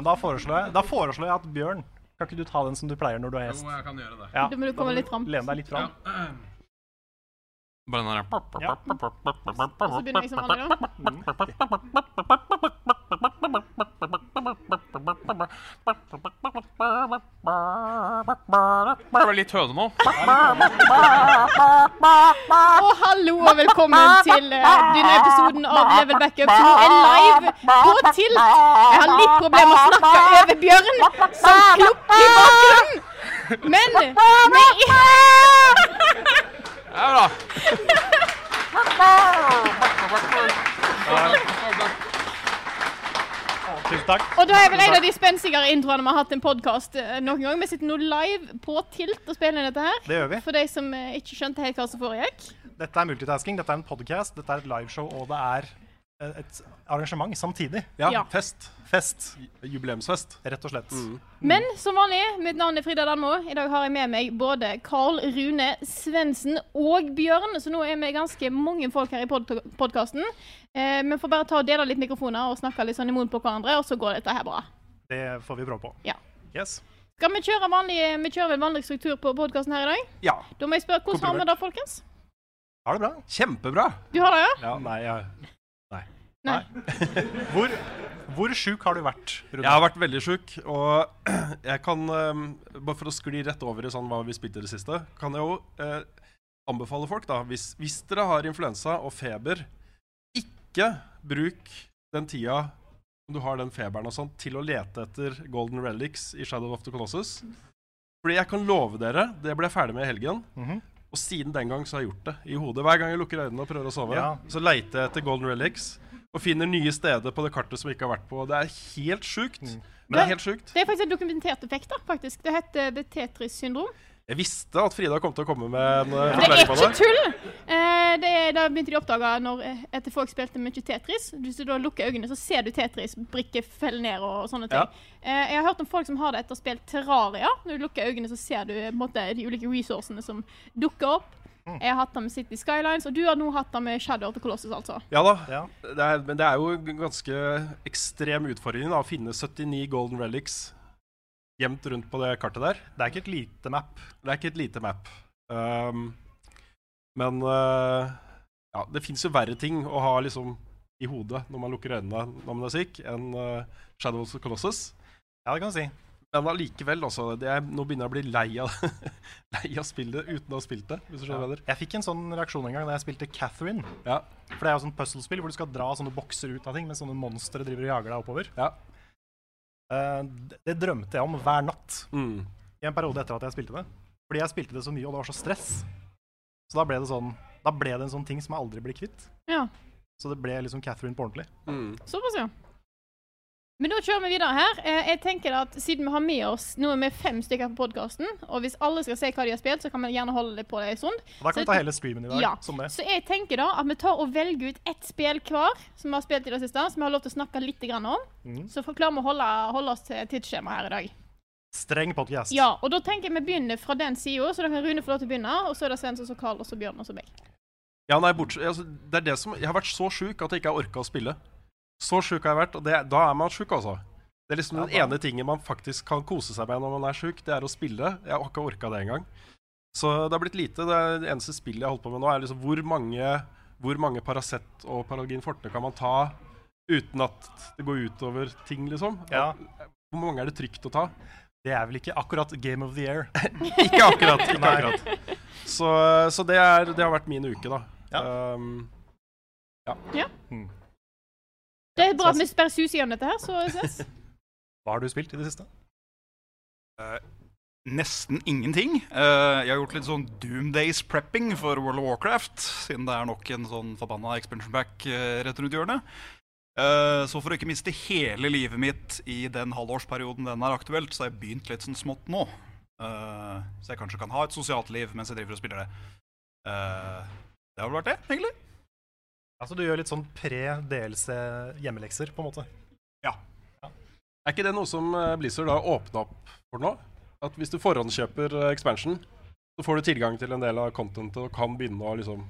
Men da foreslår, jeg, da foreslår jeg at Bjørn Kan ikke du ta den som du pleier når du er gjest? Jo, jeg kan gjøre det. Ja, du må du komme litt fram. Lene deg litt fram. Bare den der Ja. Og så begynner jeg som vanlig, da. Det var litt høne nå. Og hallo og velkommen til eh, denne episoden av Level Backup som er live på Tilt. Jeg har litt problemer med å snakke over Bjørn, som klukker i bakgrunnen. Men vi Ja bra. Tusen takk. Og da er vel en av de spenstigere introene vi har hatt en podkast noen gang. Vi sitter nå live på Tilt og spiller dette her. Det gjør vi. For de som eh, ikke skjønte helt hva som foregikk. Dette er multitasking, dette er en podcast, dette er et liveshow, og det er eh, et arrangement samtidig. Ja, Ja. fest. Fest, Jubileumsfest. rett og slett. Men som vanlig, mitt navn er Frida Danmo. I dag har jeg med meg både Carl Rune Svendsen og Bjørn. Så nå er vi ganske mange folk her i pod podkasten. Eh, vi får bare ta og dele litt mikrofoner og snakke litt sånn imot på hverandre, og så går dette her bra. Det får vi prøve på. Ja. Yes. Skal vi kjøre vanlig, vi kjører vel vanlig struktur på podkasten her i dag? Ja. Da må jeg spørre hvordan har vi det, folkens? Har det bra? Kjempebra. Du har det, ja? Ja, nei, jeg... Nei. Hvor, hvor sjuk har du vært, Rune? Jeg har vært veldig sjuk, og jeg kan um, Bare for å skli rett over i sånn hva vi spilte i det siste, kan jeg jo eh, anbefale folk, da, hvis, hvis dere har influensa og feber, ikke bruk den tida som du har den feberen og sånn, til å lete etter golden relics i Shadow of the Colossus. Fordi jeg kan love dere, det ble jeg ferdig med i helgen. Mhm. Og siden den gang så har jeg gjort det i hodet. Hver gang jeg lukker øynene og prøver å sove, Ja. så leiter jeg etter golden relics. Og finner nye steder på det kartet som vi ikke har vært på. Det er helt sjukt. Mm. Det er helt sjukt. Det er faktisk en dokumentert effekt, da. faktisk. Det heter The Tetris syndrom. Jeg visste at Frida kom til å komme med en uh, Det er forklaring på ikke det. tull! Eh, det, er- da begynte de å oppdage når eh, etter folk spilte mye Tetris. Hvis du da lukker øynene, så ser du Tetris-brikker felle ned og sånne ting. Ja. Eh, jeg har hørt om folk som har det etter å ha spilt Terraria. Når du lukker øynene, så ser du eh, på en måte, de ulike resourcene som dukker opp. Mm. Jeg har hatt det med City Skylines, og du har nå hatt det med Shadow of the Colossus, altså. Ja da. Ja. Det er, men det er jo ganske ekstrem utfordring da, å finne 79 golden relics gjemt rundt på det kartet der. Det er ikke et lite map. Det er ikke et lite map. Um, men uh, ja, det fins jo verre ting å ha liksom i hodet når man lukker øynene når man er syk, enn uh, Shadow of the Colossus. Ja, det kan man si. Men allikevel, altså. Det er, nå begynner jeg å bli lei av, lei av spillet uten å ha spilt det. Hvis du skjønner ja. jeg. Jeg fikk en sånn reaksjon en gang da jeg spilte Catherine. Ja. For det er jo sånn puzzlespill hvor du skal dra sånne bokser ut av ting mens sånne monstre driver og jager deg oppover. Ja. Uh, det, det drømte jeg om hver natt Mm. i en periode etter at jeg spilte det. Fordi jeg spilte det så mye, og det var så stress. Så da ble det sånn Da ble det en sånn ting som jeg aldri blir kvitt. Ja, Så det ble liksom Catherine på ordentlig. Mm. såpass, ja. Men da kjører vi videre her. Eh, jeg tenker at Siden vi har med oss Nå er vi fem stykker på podkasten, og hvis alle skal se hva de har spilt, så kan vi gjerne holde det på det en stund. Da kan Så- vi ta hele streamen i dag Ja. som det. Så jeg tenker da at vi tar og velger ut ett spill hver som vi har spilt i det siste, som vi har lov til å snakke litt om. Mm. Så får klarer vi å holde, holde oss til tidsskjemaet her i dag. Streng podcast. Ja, og da tenker jeg vi begynner fra den sida, så da kan Rune få lov til å begynne. Og så er det Svens og så Karl og så Bjørn og så meg. Ja, nei, bortsett, altså, det er det som, Jeg har vært så sjuk at jeg ikke har orka å spille. Så sjuk har jeg vært, og det, da er man sjuk, altså. Det er liksom Ja, den ene tingen man faktisk kan kose seg med når man er sjuk, det er å spille. Jeg har ikke orka det engang. Så det har blitt lite. Det, det eneste spillet jeg har holdt på med nå, er liksom hvor mange, hvor mange Paracet og Paralgin Forte kan man ta uten at det går utover ting, liksom? Ja. Hvor mange er det trygt å ta? Det er vel ikke akkurat Game of the Year. Ikke akkurat. ikke akkurat. Så, så det, er, det har vært min uke, da. Ja. Um, Det er bra at vi bare suser gjennom dette her, så ses. Hva har du spilt i det siste? Nesten ingenting. Uh, jeg har gjort litt sånn Doomdays prepping for World of Warcraft, siden det er nok en sånn forbanna expansion pack uh, rett rundt hjørnet. Eh, så for å ikke miste hele livet mitt i den halvårsperioden den er aktuelt, så har jeg begynt litt sånn smått nå. Eh, så jeg kanskje kan ha et sosialt liv mens jeg driver og spiller det. Eh, det har vel vært det, egentlig. Altså du gjør litt sånn pre-DLC hjemmelekser, på en måte. Ja. Er ikke det noe som eh, Blizzard har åpna opp for nå? At hvis du forhåndskjøper eh, expansion, så får du tilgang til en del av contentet og kan begynne å liksom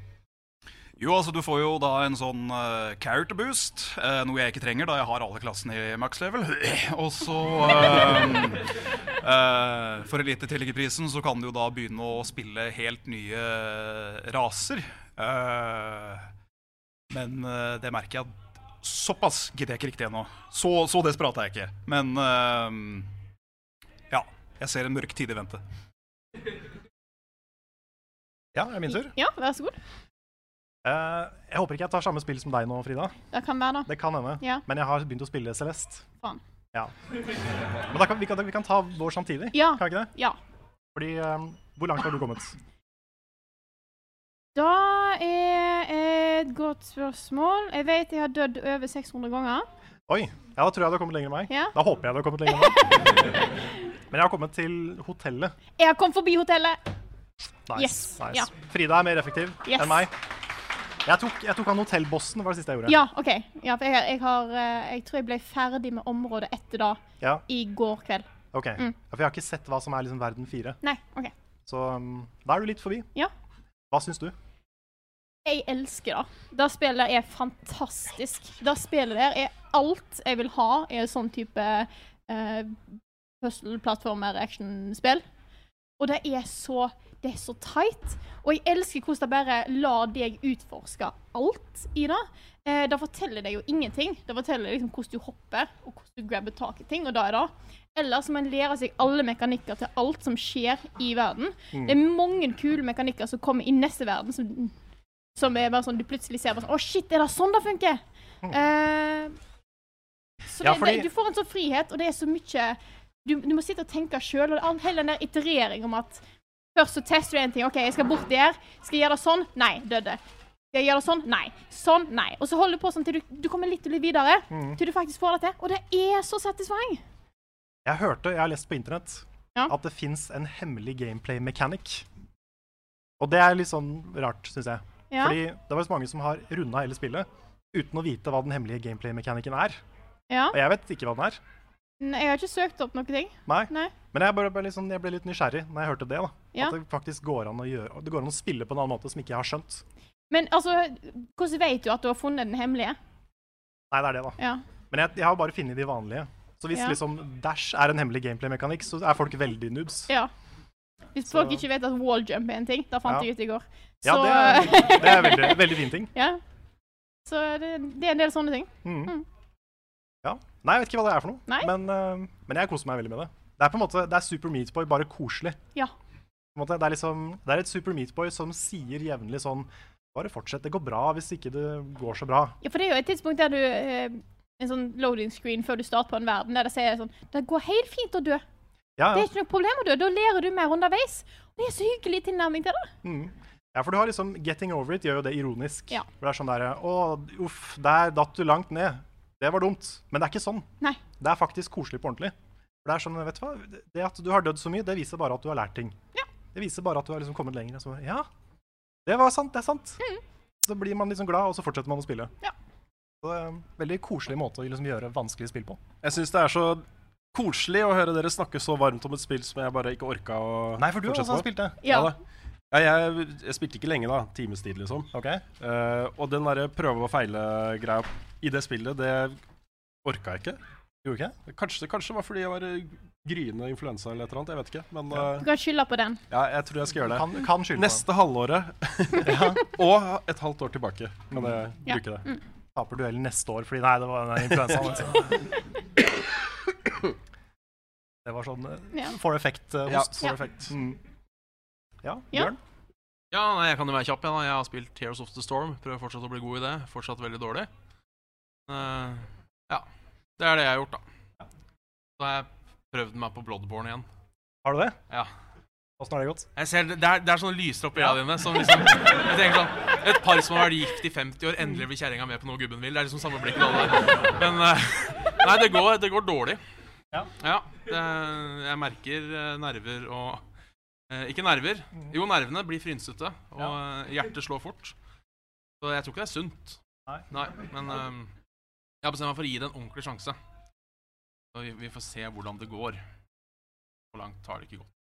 Jo, altså du får jo da en sånn uh, character boost, uh, noe jeg ikke trenger da jeg har alle klassene i max level. Og så eh, eh, For prisen så kan du jo da begynne å spille helt nye raser. Eh, men uh, det merker jeg at Såpass gidder jeg ikke riktig ennå. Så, så desperat er jeg ikke. Men uh, ja. Jeg ser en mørk tid i vente. Ja, det er min tur. Ja, vær så god. Uh, jeg håper ikke jeg tar samme spill som deg nå, Frida. Det kan være, da. Det kan hende. Ja. Men jeg har begynt å spille Celeste. Faen. Ja. Men da kan, vi, kan, vi kan ta vår samtidig, Ja. kan vi ikke det? Ja. Fordi eh, Hvor langt har du kommet? Da er et godt spørsmål. Jeg vet jeg har dødd over 600 ganger. Oi, ja, da tror jeg du har kommet lenger enn meg. Ja. Da håper jeg du har kommet lenger enn meg. Men jeg har kommet til hotellet. Jeg har kommet forbi hotellet. Nice. Yes, nice. ja. Frida er mer effektiv Yes. enn meg. Jeg tok, jeg tok han hotellbossen, var det siste jeg gjorde. Ja, OK. Ja, for jeg, jeg, har, eh, jeg tror jeg ble ferdig med området etter da Ja, i går kveld. ok. Mm. For jeg har ikke sett hva som er liksom verden 4. Nei, OK. Så um, da er du litt forbi. Ja. Hva syns du? Jeg elsker det. Det spillet er fantastisk. Det spillet der er alt jeg vil ha i en sånn type uh, puzzle-plattformer actionspill. Og det er så det er så tight. Og jeg elsker hvordan det bare lar deg utforske alt i det. Eh, det forteller deg jo ingenting. Det forteller liksom hvordan du hopper, og hvordan du grabber tak i ting, og da er det. Ellers må man lære seg alle mekanikker til alt som skjer i verden. Det er mange kule mekanikker som kommer i neste verden, som, som er bare sånn du plutselig ser bare sånn Å, shit, er det sånn det funker? Eh, så Ja, det, fordi- det, du får en sånn frihet, og det er så mye Du, du må sitte og tenke sjøl, og hele den der iterering om at Først så tester du en ting. OK, jeg skal bort der. Skal jeg gjøre det sånn? Nei, døde. Skal jeg gjøre det sånn? Nei. Sånn? Nei. Og så holder du på sånn til du, du kommer litt og litt videre, Mm. til du faktisk får det til. Og det er så satisfying. Jeg hørte, jeg har lest på internett, Ja. at det fins en hemmelig gameplay mechanic. Og det er litt sånn rart, syns jeg. Ja. Fordi det er mange som har runda hele spillet uten å vite hva den hemmelige gameplay-mekanikken er. ja. Og jeg vet ikke hva den er. Nei, jeg har ikke søkt opp noen ting. Nei. Nei. Men jeg, bare, bare litt sånn- jeg ble litt nysgjerrig når jeg hørte det. da. Ja. At det faktisk går an gjøre Det går an å spille på en annen måte som ikke jeg har skjønt. Men altså, hvordan vet du at du har funnet den hemmelige? Nei, det er det, da. Ja. Men jeg, jeg har bare funnet de vanlige. Så hvis liksom Dash er en hemmelig gameplay-mekanikk, så er folk veldig noobs. ja. Hvis Så- folk ikke vet at walljump er en ting, da fant Ja. jeg ut i går. Ja, det er, det er veldig, veldig fin ting. ja. Så det, det er en del sånne ting. Mm. Mm. Ja. Nei, jeg vet ikke hva det er for noe, men, uh, men jeg koser meg veldig med det. Det er på en måte, det er Super Meatboy, bare koselig. Ja. Måte, det, er liksom, det er et Super Meatboy som sier jevnlig sånn Bare fortsett, det går bra hvis ikke det går så bra. Ja, for det er jo et tidspunkt der du uh, En sånn loading screen før du starter på en verden, der det sier sånn Det går helt fint å dø. Ja, Det er ikke noe problem å dø. Da lærer du mer underveis. Og det er så hyggelig tilnærming til det. Mm. ja, for du har liksom Getting Over It gjør jo det ironisk. Ja. For det er sånn der Å, uff, der datt du langt ned. Det var dumt. Men det er ikke sånn. Nei. Det er faktisk koselig på ordentlig. For det er sånn, vet du hva? Det at du har dødd så mye, det viser bare at du har lært ting. Ja. Det viser bare at du har liksom kommet lenger. Så, ja, det var sant, det er sant. Så blir man liksom glad, og så fortsetter man å spille. Mm. Ja. Så det er en veldig koselig måte å liksom gjøre vanskelige spill på. Jeg syns det er så koselig å høre dere snakke så varmt om et spill som jeg bare ikke orka å Nei, for du fortsette også på. spilt det. Ja. da. Ja, jeg, jeg spilte ikke lenge, da. Times tid, liksom. Ok. Uh, og den derre prøve og feile-greia i det spillet, det orka jeg ikke. Gjorde ikke? Kanskje, kanskje det var fordi jeg var gryende influensa eller et eller annet. Jeg vet ikke. Men Ja. eh, Du kan skylde på den. ja, jeg tror jeg skal gjøre det. Kan, kan skylde på Neste halvåret og et halvt år tilbake kan jeg Ja. bruke det. Mm. Taper duellen neste år fordi Nei, det var influensa influensaen. Det var sånn eh, Ja. for effect-host. Ja. Ja. effect. Mm. Ja, Ja. Bjørn? Ja, nei, jeg kan jo være kjapp. Jeg, da. jeg har spilt Tears of the Storm. Prøver fortsatt å bli god i det. Fortsatt veldig dårlig. Uh, ja. Det er det jeg har gjort, da. Så har jeg prøvd meg på Bloodborne igjen. Har du det? Ja. Åssen har det gått? Jeg ser, det, er, det er sånne lyser opp i øynene dine. Som liksom, jeg tenker sånn, Et par som har vært gift i 50 år, endelig blir kjerringa med på noe gubben vil. Det er liksom samme blikk med alle der. Men uh, nei, det går, det går dårlig. Ja. Det, jeg merker eh, nerver og eh, Ikke nerver. Jo, nervene blir frynsete, og eh, hjertet slår fort. Så jeg tror ikke det er sunt. Nei. Men eh, jeg har bestemt meg for å gi det en ordentlig sjanse. Så vi, vi får se hvordan det går. Hvor langt har det ikke gått?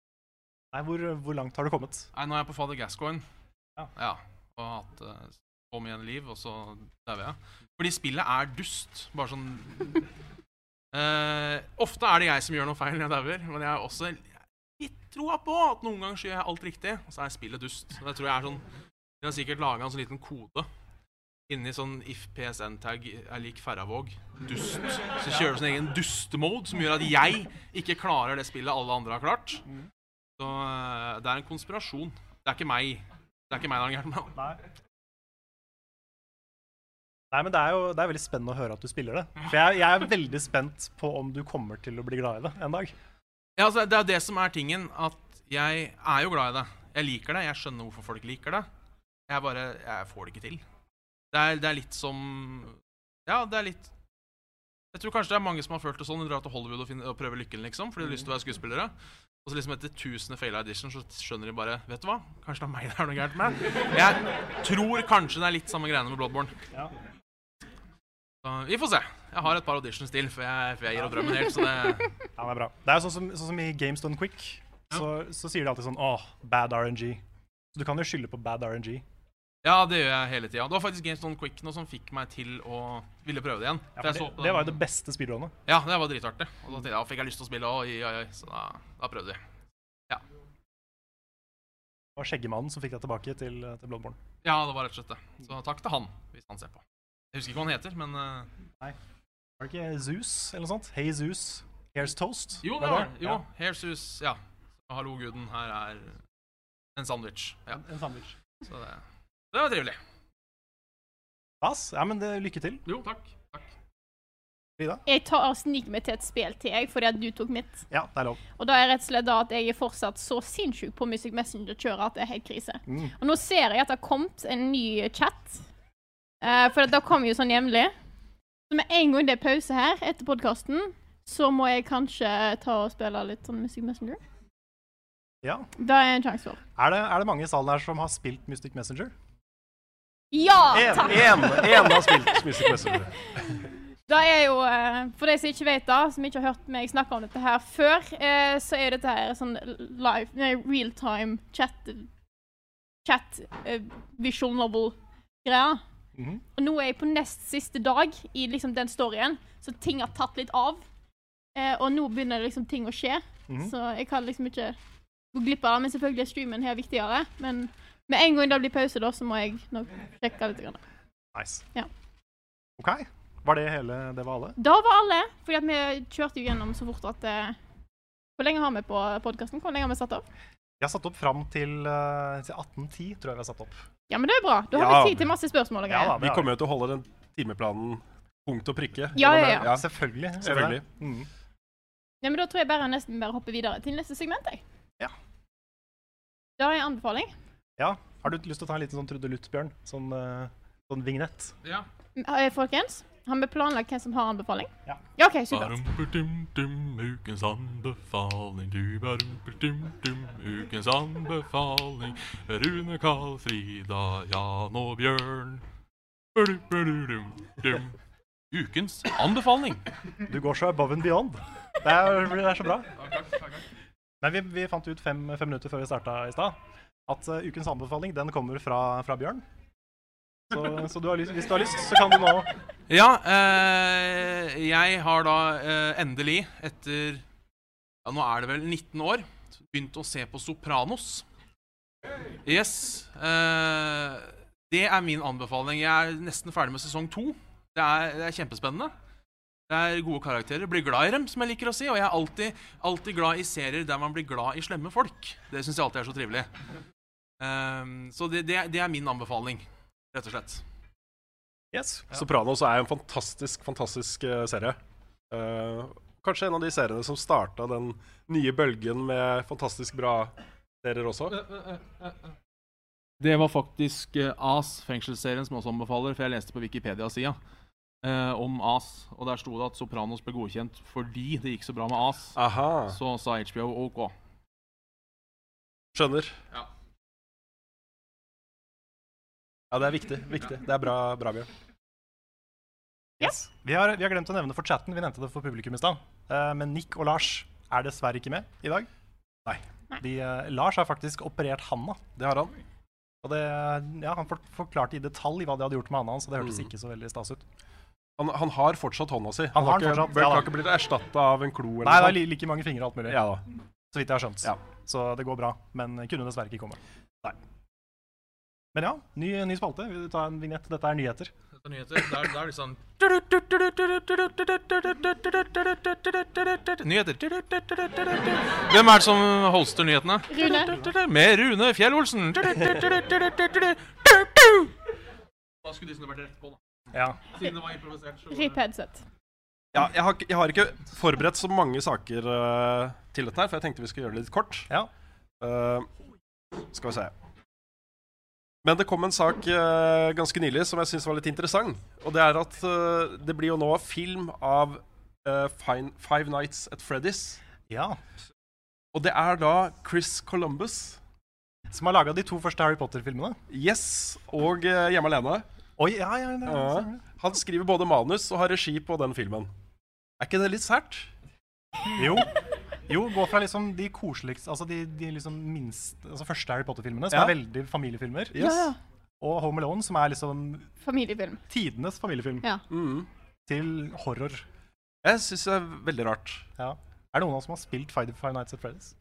Nei, hvor, hvor langt har du kommet? Nei, nå er jeg på Fader Gascoigne. Ja. Og har hatt uh, så mye liv, og så dauer jeg. Fordi spillet er dust. Bare sånn Eh, Ofte er det jeg som gjør noe feil når jeg dauer, men jeg har også litt troa på at noen ganger gjør jeg alt riktig, og så er spillet dust. Så det tror jeg er sånn De har sikkert laga en sånn liten kode inni sånn if PSN-tag er lik Ferravåg, dust. Så kjører du sin egen dustemode som gjør at jeg ikke klarer det spillet alle andre har klart. Så uh, det er en konspirasjon. Det er ikke meg. Det er ikke meg det er gærent med. Nei. Men det er jo det er veldig spennende å høre at du spiller det. For jeg, jeg er veldig spent på om du kommer til å bli glad i det en dag. Ja, altså, det er det som er tingen, at jeg er jo glad i det. Jeg liker det. Jeg skjønner hvorfor folk liker det. Jeg bare Jeg får det ikke til. Det er, det er litt som Ja, det er litt Jeg tror kanskje det er mange som har følt det sånn. De drar til Hollywood og, finner, og prøver lykken, liksom, fordi de har lyst til å være skuespillere. Og så liksom etter tusende faila edition så skjønner de bare Vet du hva? Kanskje det er meg det er noe gærent med. Jeg tror kanskje det er litt samme greiene med Bloodborne. Ja. Så vi får se. Jeg har et par auditions til før jeg, før jeg gir opp drømmen helt. Så det Ja, det er bra. Det er jo sånn som, sånn som i Games Done Quick. Så, så sier de alltid sånn Åh, bad RNG. Så du kan jo skylde på bad RNG. Ja, det gjør jeg hele tida. Det var faktisk Games Done Quick nå som fikk meg til å ville prøve det igjen. Ja, det, på det var jo det beste speedrunnet. Ja, det var dritartig. Og da ja, fikk jeg lyst til å spille, oi, oi, oi. Så da, da prøvde vi. Ja. Det var Skjeggemannen som fikk deg tilbake til, til Bloodborne. Ja, det var rett og slett det. Så takk til han, hvis han ser på. Jeg husker ikke hva han heter, men Nei. Var det ikke Zeus eller noe sånt? Hey Zeus, here's toast. Jo, det var det. Jo, Ja. Hersus, ja. Hallo, guden, her er en sandwich. Ja. En, en sandwich. Så det, det var trivelig. Stas. Ja, men det, lykke til. Jo, takk. takk. Frida? Jeg tar og sniker meg til et spill til, jeg, fordi at du tok mitt. Ja, det er lov. Og da er rett og slett da at jeg er fortsatt så sinnssyk på Music Messenger-kjøret at det er helt krise. Mm. Og nå ser jeg at det har kommet en ny chat. Eh, for da kommer jo sånn jevnlig. Så med en gang det er pause her etter podkasten, så må jeg kanskje ta og spille litt sånn Music Messenger. Ja. Det er en sjanse for. Er det, er det mange i salen her som har spilt Mystic Messenger? Ja, En, takk! en har spilt Mystic Messenger. Det er jo, eh, For de som ikke vet da, som ikke har hørt meg snakke om dette her før, eh, så er dette her sånn live, nei, real-time chat Chat eh, visual novel-greia. Mhm. Og nå er jeg på nest siste dag i liksom den storyen, så ting har tatt litt av. Eh, og nå begynner liksom ting å skje, Mhm. så jeg kan liksom ikke gå glipp av det. Men selvfølgelig er streamen her viktigere. Men med en gang det blir pause, da, så må jeg nok sjekke litt. Grann. Nice. Ja. OK. Var det hele Det var alle? Da var alle, fordi vi kjørte jo gjennom så fort at eh, Hvor lenge har vi på podkasten? Hvor lenge har vi satt opp? Jeg har satt opp fram til, eh, til 1810, tror jeg vi har satt opp. Ja, men det er bra. Da har Ja. vi tid til masse spørsmål og Ja greier. da, Vi kommer jo til å holde den timeplanen punkt og prikke. Ja, ja, ja. ja. Selvfølgelig. Selvfølgelig. Mhm. Ja, men da tror jeg bare nesten bare hopper videre til neste segment, jeg. Ja. Da har jeg en anbefaling. Ja. Har du lyst til å ta en liten sånn trudelutt, Bjørn? Sånn, eh, sånn vignett? Ja. Eh, Folkens, har vi planlagt hvem som har anbefaling? Ja. Ja, OK, supert. Ukens anbefaling, du badum-ba-dum-dum, ukens anbefaling. Rune, Karl, Frida, Jan og Bjørn. Badum-ba-dum-dum. Ukens anbefaling. Du går så above and beyond. Det er, det er så bra. Nei, vi, vi fant ut fem, fem minutter før vi starta i stad at uh, ukens anbefaling den kommer fra, fra Bjørn. Så, så du har lyst, hvis du har lyst, så kan du nå Ja, eh, jeg har da eh, endelig, etter ja, Nå er det vel 19 år, begynt å se på Sopranos. Yes. Eh, det er min anbefaling. Jeg er nesten ferdig med sesong to. Det er, det er kjempespennende. Det er gode karakterer. Blir glad i dem, som jeg liker å si. Og jeg er alltid, alltid glad i serier der man blir glad i slemme folk. Det syns jeg alltid er så trivelig. Um, så det, det, det er min anbefaling, rett og slett. Yes. Sopranos er en fantastisk, fantastisk eh, serie. Uh, kanskje en av de seriene som starta den nye bølgen med fantastisk bra serier også? Det var faktisk eh, AS, fengselsserien, som også anbefaler, for jeg leste på Wikipedia-sida Uh, om AS, og der sto det at Sopranos ble godkjent fordi det gikk så bra med AS. Aha. Så sa HBO OK. Skjønner. Ja. Ja, det er viktig. viktig. Det er bra, bra Bjørn. Yes. Vi, har, vi har glemt å nevne for chatten, vi nevnte det for publikum i stad. Eh, men Nick og Lars er dessverre ikke med i dag. Nei. De, uh, Lars har faktisk operert handa. Det har han. Og det, ja, han forklarte i detalj hva de hadde gjort med handa hans, og det hørtes Mm. ikke så veldig stas ut. Han, han har fortsatt hånda si. Han har har ikke, fortsatt, bør, ja har ikke blitt erstatta av en klo? eller Nei, det er li, like mange fingre og alt mulig. Ja da. Så vidt jeg har skjønt. Ja. Så det går bra. Men kunne dessverre ikke komme. Nei. Men ja, ny, ny spalte. Vil du ta en vignett? Dette er nyheter. Dette er nyheter. Det er, det er liksom Nyheter. Hvem er det som holster nyhetene? Rune. Med Rune Fjell-Olsen. Da skulle Disney vært rett på, da. Ja. Siden det var improvisert. så- Rip headset. Ja, jeg, har, jeg har ikke forberedt så mange saker uh, til dette her, for jeg tenkte vi skulle gjøre det litt kort. Ja. Uh, skal vi se. Men det kom en sak uh, ganske nylig som jeg syns var litt interessant. Og det er at uh, det blir jo nå film av uh, Fine, Five Nights at Freddy's. ja. Og det er da Chris Columbus. Som har laga de to første Harry Potter-filmene. Yes, og Hjemme alene. Oi, ja, ja, det, Ja. Han skriver både manus og har regi på den filmen. Er ikke det litt sært? Jo. Jo, gå fra liksom de koseligste Altså de, de liksom minst Altså første Harry Potter-filmene, som Ja. er veldig familiefilmer. Yes. Ja, ja. Og Home Alone, som er liksom Familiefilm. tidenes familiefilm. Ja. Mm. Til horror. Jeg syns det er veldig rart. Ja. Er det noen av oss som har spilt Five, Five Nights at Freddy's?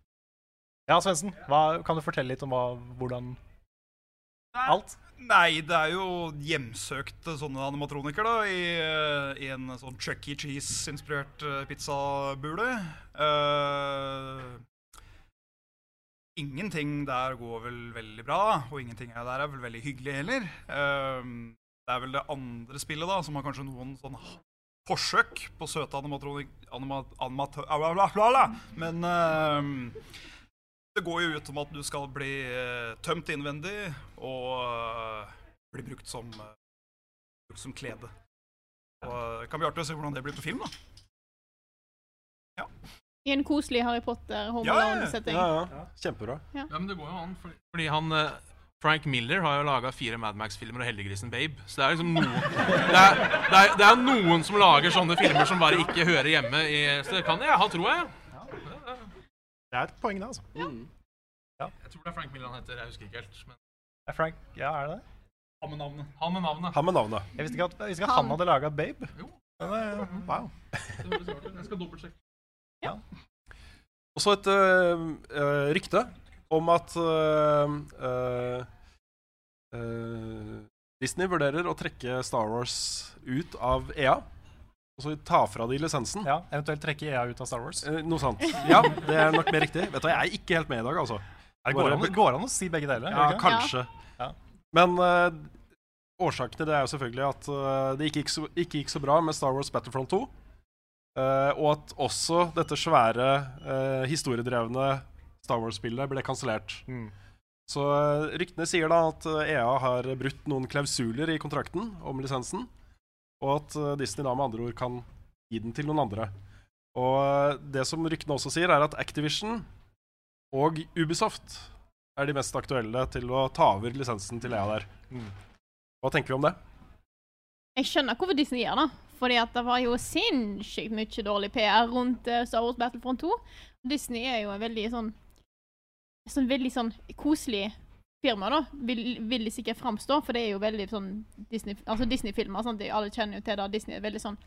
Ja, Svendsen. hva- Kan du fortelle litt om hva, hvordan Alt? Nei, det er jo hjemsøkte sånne animatroniker da, i, eh, i en sånn Chuck E. Cheese-inspirert eh, pizzabule. Uh, ingenting der går vel veldig bra, og ingenting der er vel veldig hyggelig heller. Uh, det er vel det andre spillet da, som har kanskje noen sånn forsøk på søte animatronikk... Anima, animat. Men eh, det går jo ut om at du skal bli eh, tømt innvendig og eh, bli brukt som, eh, brukt som klede. Og det kan bli artig å se hvordan det blir på film, da. I en koselig Harry Potter Home Ja, ja, ja. Alone-setting. Ja, ja. Kjempebra. Ja, men det går jo an, fordi, fordi han Frank Miller har jo laga fire Mad Max-filmer og Heldiggrisen Babe. Så det er liksom noen det er, det, er, det er noen som lager sånne filmer som bare ikke hører hjemme i Så det kan jeg ha tror jeg. Det er et poeng, det, altså. Jeg tror det er Frank Miller han heter. Jeg husker ikke helt. Men Er Frank Ja, er det det? han med navnet. Han med navnet. Han med navnet. Jeg visste ikke at, jeg visste ikke at han hadde laga Babe. Jo. Men, uh, wow. Jeg skal dobbeltsjekke. Og så et øh, rykte om at uh, Disney vurderer å trekke Star Wars ut av EA. Og så ta fra de lisensen. Ja, Eventuelt trekke EA ut av Star Wars. Eh, noe sant. Ja, det er nok mer riktig. Vet du, Jeg er ikke helt med i dag, altså. Det går, an, går an å si begge deler? Ja, ikke? kanskje. Ja. Men uh, årsaken til det er jo selvfølgelig at uh, det ikke gikk, så, ikke gikk så bra med Star Wars Battlefront 2. Uh, og at også dette svære, historiedrevne Star Wars-spillet ble kansellert. Mm. Så ryktene sier da at EA har brutt noen klausuler i kontrakten om lisensen, og at øh, Disney da med andre ord kan gi den til noen andre. Og øh, det som ryktene også sier, er at Activision og Ubisoft er de mest aktuelle til å ta over lisensen til EA der. Mm. Hva tenker vi om det? Jeg skjønner hvorfor Disney gjør det. Fordi at det var jo sinnssykt mye dårlig PR rundt eh, Star Wars Battlefront 2. Disney er jo en veldig sånn, sånn veldig sånn koselig firma, da. Vil, vil de sikkert framstå, for det er jo veldig sånn Disney, altså Disney-filmer. sant? De- Alle kjenner jo til det. Disney er veldig sånn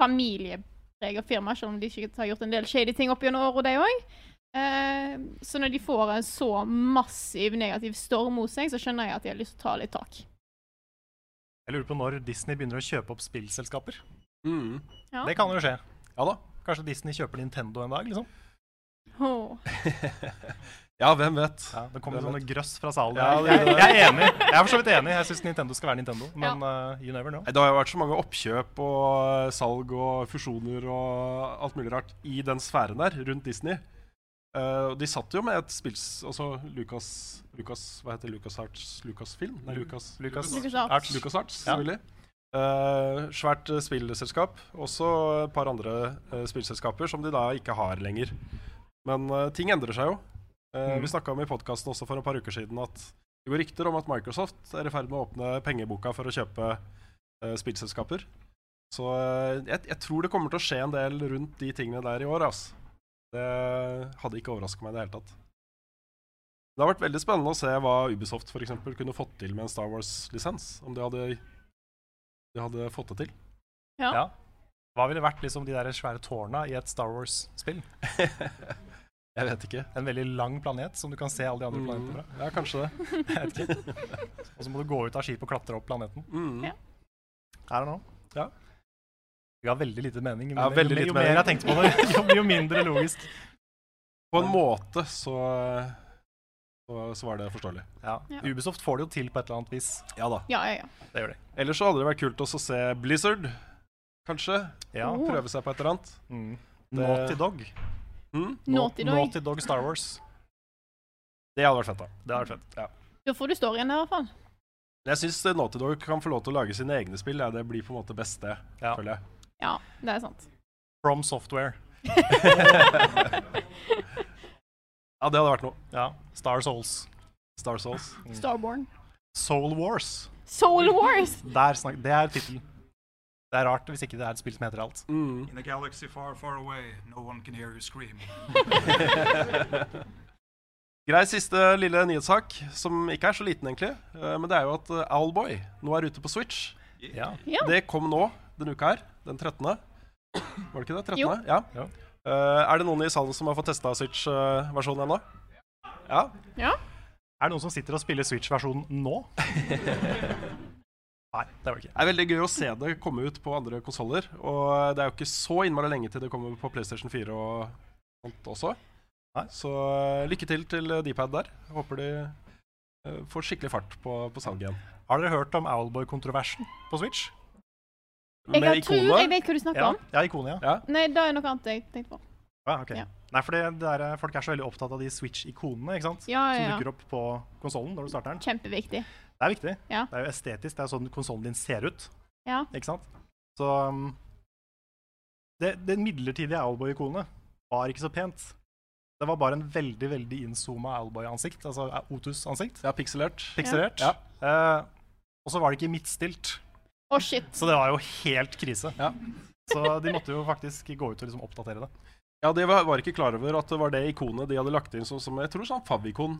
familiepreget firma, selv om de ikke har gjort en del shady ting opp gjennom året, de òg. Eh, så når de får en så massiv negativ storm hos seg, så skjønner jeg at de har lyst til å ta litt tak. Jeg lurer på når Disney begynner å kjøpe opp spillselskaper. Mm. Ja. Det kan jo skje. Ja da. Kanskje Disney kjøper Nintendo en dag? liksom? Åh. Ja, hvem vet? Ja, Det kommer sånne grøss fra salen. Ja, jeg, det jeg, det. jeg er enig. Jeg er for så vidt enig. Jeg syns Nintendo skal være Nintendo, men uh, you never know. Det har jo vært så mange oppkjøp og eh, salg og fusjoner og alt mulig rart i den sfæren der rundt Disney. Uh, de satt jo med et spills... Altså Lucas, Lucas Hva heter Lucas Arts? Lucasfilm? Nei, Lucas Lucas Lucas Arts. Lucas Arts, Ja. selvfølgelig. Uh, svært spillselskap. Også et par andre uh, spillselskaper som de da ikke har lenger. Men uh, ting endrer seg jo. Eh, Mm. Vi snakka om i podkasten også for et par uker siden at det går rykter om at Microsoft er i ferd med å åpne pengeboka for å kjøpe uh, spillselskaper. Så uh, jeg, jeg tror det kommer til å skje en del rundt de tingene der i år. Altså. Det hadde ikke overraska meg i det hele tatt. Det har vært veldig spennende å se hva Ubisoft for eksempel, kunne fått til med en Star Wars-lisens. Om de hadde, de hadde fått det til. Ja. Ja. Hva ville vært liksom de der svære tårna i et Star Wars-spill? Jeg vet ikke. En veldig lang planet som du kan se alle de andre planetene fra. Mm, ja, kanskje det. Jeg vet ikke. Og så må du gå ut av skipet og klatre opp planeten. Mm. Ja. I don't know. Ja. Det ga veldig lite mening. Ja, veldig jo, lite jo mer mening. jeg tenkte på det, jo, jo mindre logisk. På en måte så, så, så var det forståelig. Ja. Ja. Ubisoft får det jo til på et eller annet vis. Ja da. Ja, ja, ja. Det gjør de. Ellers så hadde det vært kult også å se Blizzard, kanskje. Ja. Prøve seg på et eller annet. Mm. Det- Naughty Dog. Mm? Naughty Dog. Naughty Dog Star Wars. Det hadde vært fett, da. Det hadde vært fett. Ja. Da får du storyen her, i hvert fall. Jeg syns Naughty Dog kan få lov til å lage sine egne spill. Ja. Det blir på en måte best, det, Ja. føler jeg. Ja, det er sant. From Software. Ja, det hadde vært noe. Ja. Star Souls. Star Souls. Starborn. Soul Wars. Soul Wars! Der snak det er tittelen. Det er rart hvis ikke det er et spill som heter alt. Mm. In a galaxy far, far away, no one can hear you scream. Grei siste lille nyhetssak, som ikke er så liten, egentlig. Eh, Men det er jo at eh, Owlboy nå er ute på Switch. Yeah. Ja. Det kom nå denne uka her, den 13. Var det ikke det? 13. Jo. Ja. Ja. Eh, er det noen i salen som har fått testa Switch-versjonen ennå? Ja. Er det noen som sitter og spiller Switch-versjonen nå? Nei, det var det ikke. Det er veldig gøy å se det komme ut på andre konsoller. Og det er jo ikke så innmari lenge til det kommer på PlayStation 4 og sånt også. Nei. Så eh, lykke til til Dpad der. Jeg håper de eh, får skikkelig fart på, på salget igjen. Har dere hørt om Owlboy-kontroversen på Switch? Jeg Med har tror jeg vet hva du snakker Ja, om. ja ikonet, ja. Ja. Nei, det er noe annet jeg tenkte på. Ah, okay. Ja. Nei, for er, folk er så veldig opptatt av de Switch-ikonene ikke sant? Ja, som ja, som dukker opp på konsollen når du starter den. Kjempeviktig. Det er viktig. Ja. Det er jo estetisk. Det er jo sånn konsollen din ser ut. Ja. Ikke sant? Så um, det, det midlertidige Owlboy-ikonet var ikke så pent. Det var bare en veldig veldig innzooma Owlboy-ansikt. Altså Otus-ansikt. Ja, pikselert. Pikselert. Ja. Uh, og så var det ikke midtstilt. Å, shit. Så det var jo helt krise. Ja. Så de måtte jo faktisk gå ut og liksom oppdatere det. Ja, de var, var ikke klar over at det var det ikonet de hadde lagt inn som, som jeg tror sånn favikon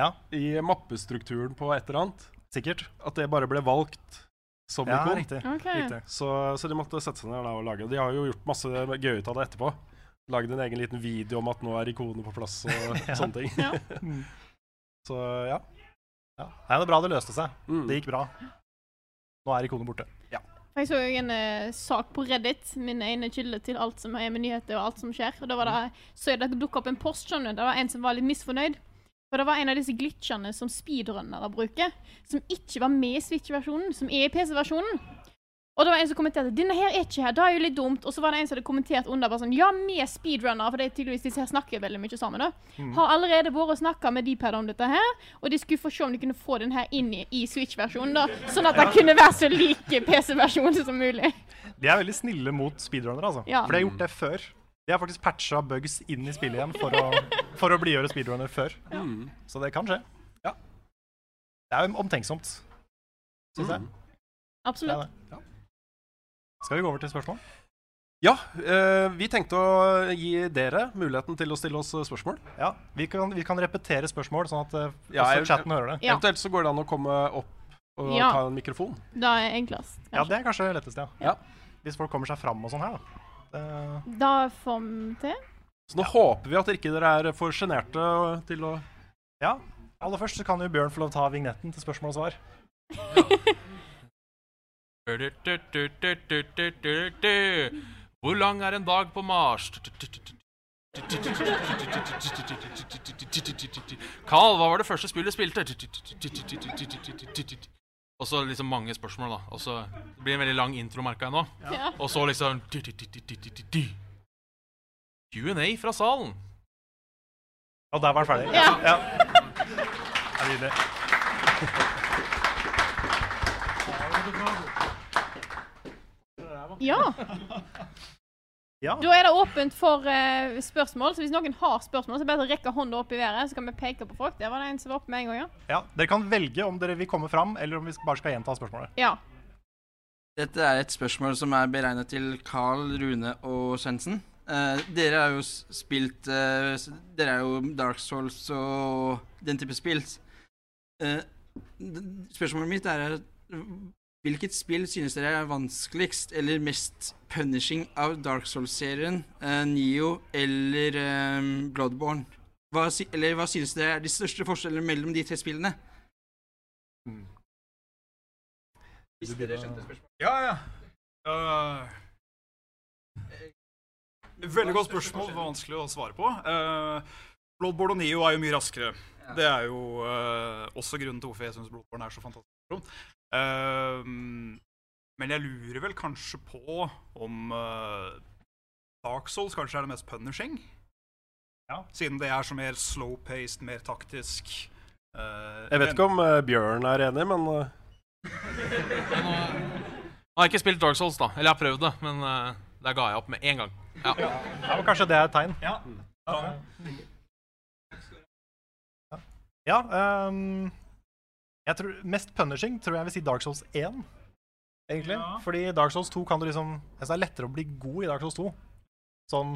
Ja. i mappestrukturen på et eller annet. Sikkert. At det bare ble valgt som Ja, ikon. riktig. Okay. riktig. Så, så de måtte sette seg ned og lage De har jo gjort masse gøy ut av det etterpå. Lagd en egen liten video om at nå er ikonet på plass og Ja. sånne ting. Ja. Så ja. Ja. Nei, det er bra det løste seg. Mm. Det gikk bra. Nå er ikonet borte. Jeg så en uh, sak på Reddit, min ene kilde til alt som er med nyheter og alt som skjer. Og da var det, så det dukka opp en post, skjønner du. Det var en som var litt misfornøyd. For det var en av disse glitchene som speedrunnere bruker, som ikke var med i Switch-versjonen, som er i PC-versjonen. Og det var en som kommenterte 'Denne her er ikke her', det er jo litt dumt. Og så var det en som hadde kommentert under bare sånn 'Ja, med speedrunnere', for det er tydeligvis disse her snakker veldig mye sammen, da. Har allerede vært og snakka med Dpad om dette her, og de skulle få se om de kunne få den her inn i, i Switch-versjonen, da. Sånn at den kunne være så lik PC-versjonen som mulig. De er veldig snille mot speedrunnere, altså. Ja. For de har gjort det før. De har faktisk patcha bugs inn i spillet igjen for å, for å blidgjøre speedrunner før. Mm. Så det kan skje. Ja. Det er jo omtenksomt, syns jeg. Absolutt. Det det. Absolutt. Skal vi gå over til spørsmål? Ja, Øh, vi tenkte å gi dere muligheten til å stille oss spørsmål. Ja, vi kan, vi kan repetere spørsmål, sånn at øh, Ja, også jeg- chatten hører det. Ja. Eventuelt så går det an å komme opp og Ja. ta en mikrofon. Da er enklest. Ja, det er kanskje lettest, ja. Ja. Hvis folk kommer seg fram og sånn her, da. Det, Da får vi til. Så nå håper vi at ikke dere er for sjenerte til å ja. Aller først så kan jo Bjørn få lov til å ta vignetten til spørsmål og svar. Hvor lang er en dag på Mars? Carl, hva var det første spillet spilte? Og så liksom mange spørsmål, da. Og så Det blir en veldig lang intro, merka jeg nå. Ja. Og så liksom Q&A fra salen. Og der var den ferdig? Ja. ja. Det er nydelig. Ja. Ja. Da er det åpent for uh, spørsmål, så hvis noen har spørsmål, så bare rekke hånda opp i været, så kan vi peke på folk. Det var det en som var oppe med en gang, ja. ja. Dere kan velge om dere vil komme fram, eller om vi bare skal gjenta spørsmålet. Ja. Dette er et spørsmål som er beregnet til Carl, Rune og Svendsen. Uh, dere har jo spilt uh, Dere er jo Dark Souls og den type spill. Eh, spørsmålet mitt er Hvilket spill synes dere er vanskeligst eller mest punishing av Dark Souls-serien, eh, Neo eller eh, Bloodborne? Hva, eller hva synes dere er de største forskjellene mellom de tre spillene? Hvis dere skjønte spørsmålet. Ja, ja. Uh, veldig godt spørsmål. Vanskelig å svare på. Uh, Bloodborne og Neo er jo mye raskere. Det er jo uh, også grunnen til hvorfor jeg syns Bloodborne er så fantastisk. Uh, men jeg lurer vel kanskje på om uh, Dark Souls kanskje er det mest punishing. Ja. Siden det er så mer slow-paced, mer taktisk. Uh, Jeg vet ikke om uh, Bjørn er enig, men Jeg har ikke spilt Dark Souls, da. Eller jeg har prøvd det, men uh, der ga jeg opp med en gang. Ja. Ja, men kanskje det er et tegn. Ja. Ja, ehm, jeg tror Mest punishing tror jeg vil si Dark Souls 1. Egentlig. Fordi Dark Souls 2 kan du liksom altså det er lettere å bli god i Dark Souls 2. Sånn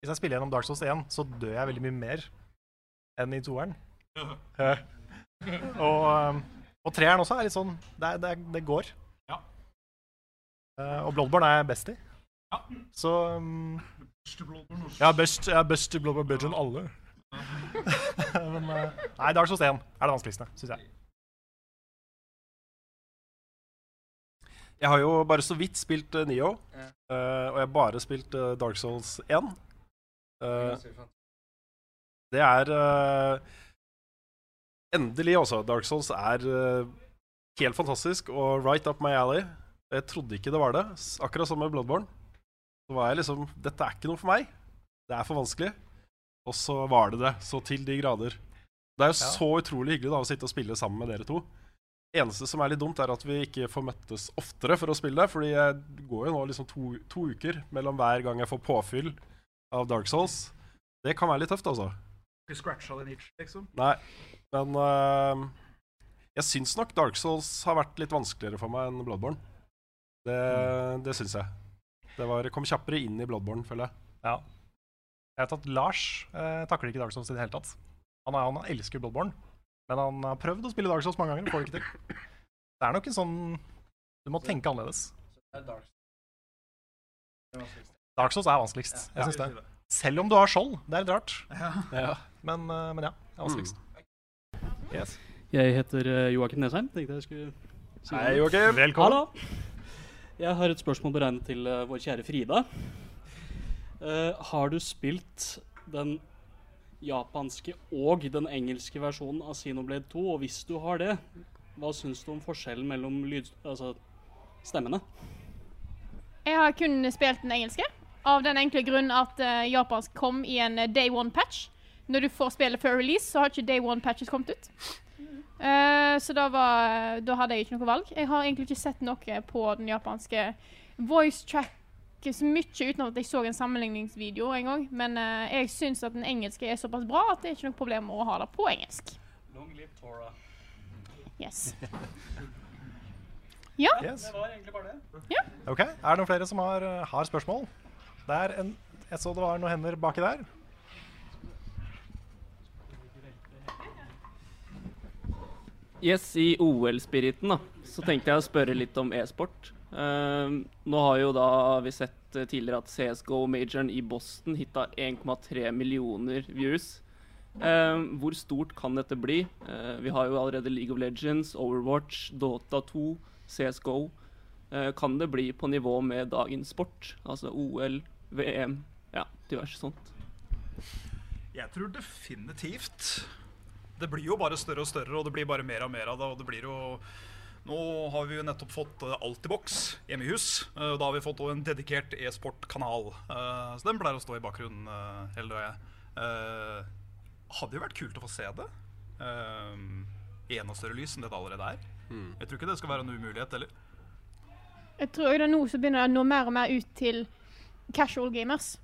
Hvis jeg spiller gjennom Dark Souls 1, så dør jeg veldig mye mer enn i toeren. Eh, og, ehm, og treeren også er litt sånn Det, det, det går. Ja. Eh, og Bloodborne er jeg best i. Så um, Jeg er best, jeg er best i Bloodborne bedre enn alle. Men eh, Nei, Dark Souls 1 er det vanskeligste, syns jeg. Jeg har jo bare så vidt spilt uh, Neo, eh, og jeg har bare spilt uh, Dark Souls 1. Eh, det er eh, Endelig, også. Dark Souls er eh, helt fantastisk og right up my alley. Jeg trodde ikke det var det. Akkurat som med Bloodborne. Så var jeg liksom Dette er ikke noe for meg. Det er for vanskelig. Og så var det det, så til de grader. Det er jo Ja. så utrolig hyggelig da å sitte og spille sammen med dere to. Eneste som er litt dumt, er at vi ikke får møttes oftere for å spille. Fordi jeg går jo nå liksom to, to uker mellom hver gang jeg får påfyll av Dark Souls. Det kan være litt tøft, altså. Du scratcha den itch, liksom. Nei, men uh, jeg syns nok Dark Souls har vært litt vanskeligere for meg enn Bloodborne. Det, det syns jeg. Det var, kom kjappere inn i Bloodborne, føler jeg. Ja. Jeg vet at Lars eh, takler ikke Dark Souls i det hele tatt. Han, er, han elsker Bloodborne, men han har prøvd å spille Dark Souls mange ganger og får det ikke til. Det er nok en sånn Du må tenke annerledes. Dark Souls er vanskeligst. Jeg syns det. Selv om du har skjold. Det er litt rart. Ja. Men, eh, men ja, det er vanskeligst. Yes. Jeg heter eh, Joakim Nesheim. Tenkte jeg skulle si Hei. Joakim. Velkommen. Hallo. Jeg har et spørsmål beregnet til eh, vår kjære Frida. Uh, har du spilt den japanske og den engelske versjonen av Xenoblade 2? Og hvis du har det, hva syns du om forskjellen mellom lyd, altså stemmene? Jeg har kun spilt den engelske. Av den enkle grunn at uh, japansk kom i en eh, day one-patch. Når du får spillet før release, så har ikke day one-patches kommet ut. Uh, så da, var, da hadde jeg ikke noe valg. Jeg har egentlig ikke sett noe på den japanske voice tracket så mye, uten at jeg så en sammenligningsvideo en gang. Men uh, jeg syns at den engelske er såpass bra at det er ikke noe problem å ha det på engelsk. Long live Tora. Yes. Ja. Yes. Det var egentlig bare det. Ja. Ok, Er det noen flere som har, eh, har spørsmål? Det er en, jeg så det var noen hender baki der. Yes, I OL-spiriten da, så tenkte jeg å spørre litt om e-sport. Ehm, nå har jo da vi sett eh, tidligere at CSGO-majoren i Boston hitta 1,3 millioner views. Ehm, hvor stort kan dette bli? Eh, vi har jo allerede League of Legends, Overwatch, Dota 2, CSGO. Eh, kan det bli på nivå med dagens sport? Altså OL, VM, ja, diverse sånt. Jeg tror definitivt. Det blir jo bare større og større, og det blir bare mer og mer av det. og det blir jo... Nå har vi jo nettopp fått uh, Altibox hjemme i hus. Eh, da har vi fått en dedikert e-sport-kanal. Eh, så den pleier å stå i bakgrunnen hele døgnet. Eh, hadde jo vært kult å få se det. Enda større lys enn det det allerede er. Jeg tror ikke det skal være en umulighet heller. Jeg tror det er nå som begynner å nå mer og mer ut til casual gamers.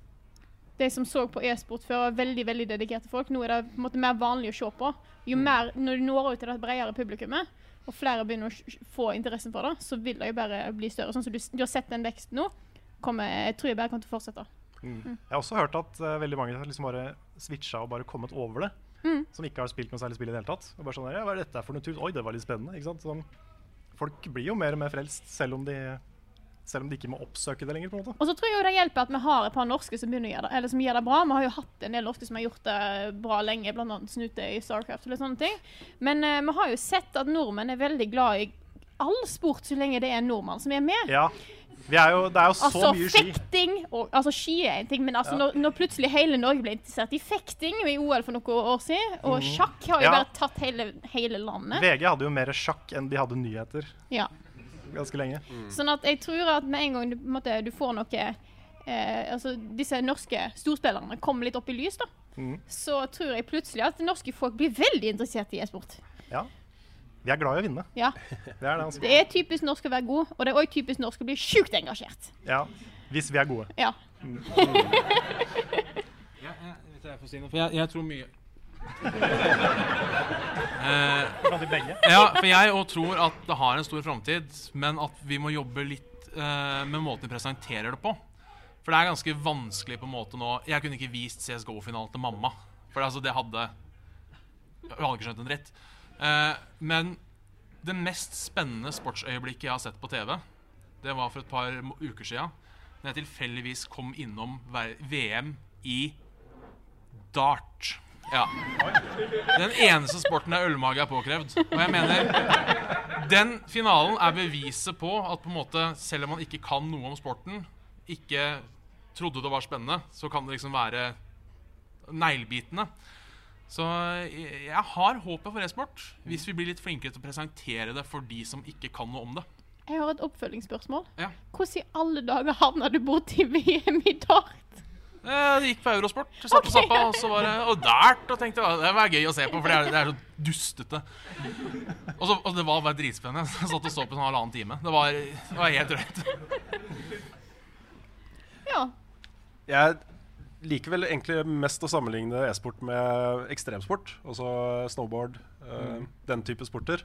De som så på e-sport før, var veldig veldig dedikerte folk. Nå er det på en måte mer vanlig å se på. Jo mer, Når du når ut til det bredere publikummet, og flere begynner å få interessen for det, så vil det jo bare bli større. Sånn som du, du har sett den veksten nå, kommer, jeg tror jeg bare kommer til å fortsette. Mm. Jeg har også hørt at uh, veldig mange har liksom bare switcha og bare kommet over det. Mm. Som ikke har spilt noe særlig spill i det hele tatt. Og bare sånn, ja, hva er dette for noe tull? Oi, det var litt spennende. Ikke sant? Sånn, folk blir jo mer og mer frelst, selv om de, selv om de ikke må oppsøke det lenger. på en måte. Og så tror jeg det hjelper at vi har et par norske som gjøre det, eller som gjør det bra. Vi har jo hatt en del norske som har gjort det bra lenge, bl.a. Snute i Starcraft eller sånne ting. Men uh, vi har jo sett at nordmenn er veldig glad i all sport så lenge det er en nordmann som er med. Ja, vi er jo, Det er jo så Altså mye ski. fekting og, Altså ski er en ting, men altså Ja. når, når plutselig hele Norge ble interessert i fekting i OL for noen år siden, og mm. sjakk har jo Ja. bare tatt hele, hele landet. VG hadde jo mer sjakk enn de hadde nyheter Ja. Ganske lenge. Sånn at jeg tror at med en gang du, på en måte, du får noe eh, Altså disse norske storspillerne kommer litt opp i lys, da. mm. Så tror jeg plutselig at norske folk blir veldig interessert i e-sport. Ja. Vi er glad i å vinne. Ja. Det er det, altså. Det er typisk norsk å være god, og det er òg typisk norsk å bli sjukt engasjert. Ja. Hvis vi er gode. Ja. Mm. Ja, jeg, jeg, jeg tror mye Eh, ja, for jeg òg tror at det har en stor framtid, men at vi må jobbe litt eh, med måten vi presenterer det på. For det er ganske vanskelig på en måte nå Jeg kunne ikke vist CSGO-finalen til mamma. For altså, det hadde Hun hadde ikke skjønt en dritt. Eh, men det mest spennende sportsøyeblikket jeg har sett på TV, det var for et par uker sia. Da jeg tilfeldigvis kom innom VM i dart. Ja. Den eneste sporten der ølmage er påkrevd. Og jeg mener Den finalen er beviset på at på en måte, selv om man ikke kan noe om sporten, ikke trodde det var spennende, så kan det liksom være neglebitende. Så jeg, har håpet for e-sport, hvis vi blir litt flinkere til å presentere det for de som ikke kan noe om det. Jeg har et oppfølgingsspørsmål. Ja. Hvordan i alle dager havna du borti VM i dart? Eh, Det gikk på Eurosport. Satt okay. og sappa, og så var det og dart. Og tenkte «Å, det var gøy å se på, for det er, det er så dustete. Og, så, og det var bare dritspennende. Jeg satt og så på en halvannen time. Det var, det var helt drøyt. Ja. Jeg liker vel egentlig mest å sammenligne e-sport med ekstremsport. Altså snowboard, eh, den type sporter.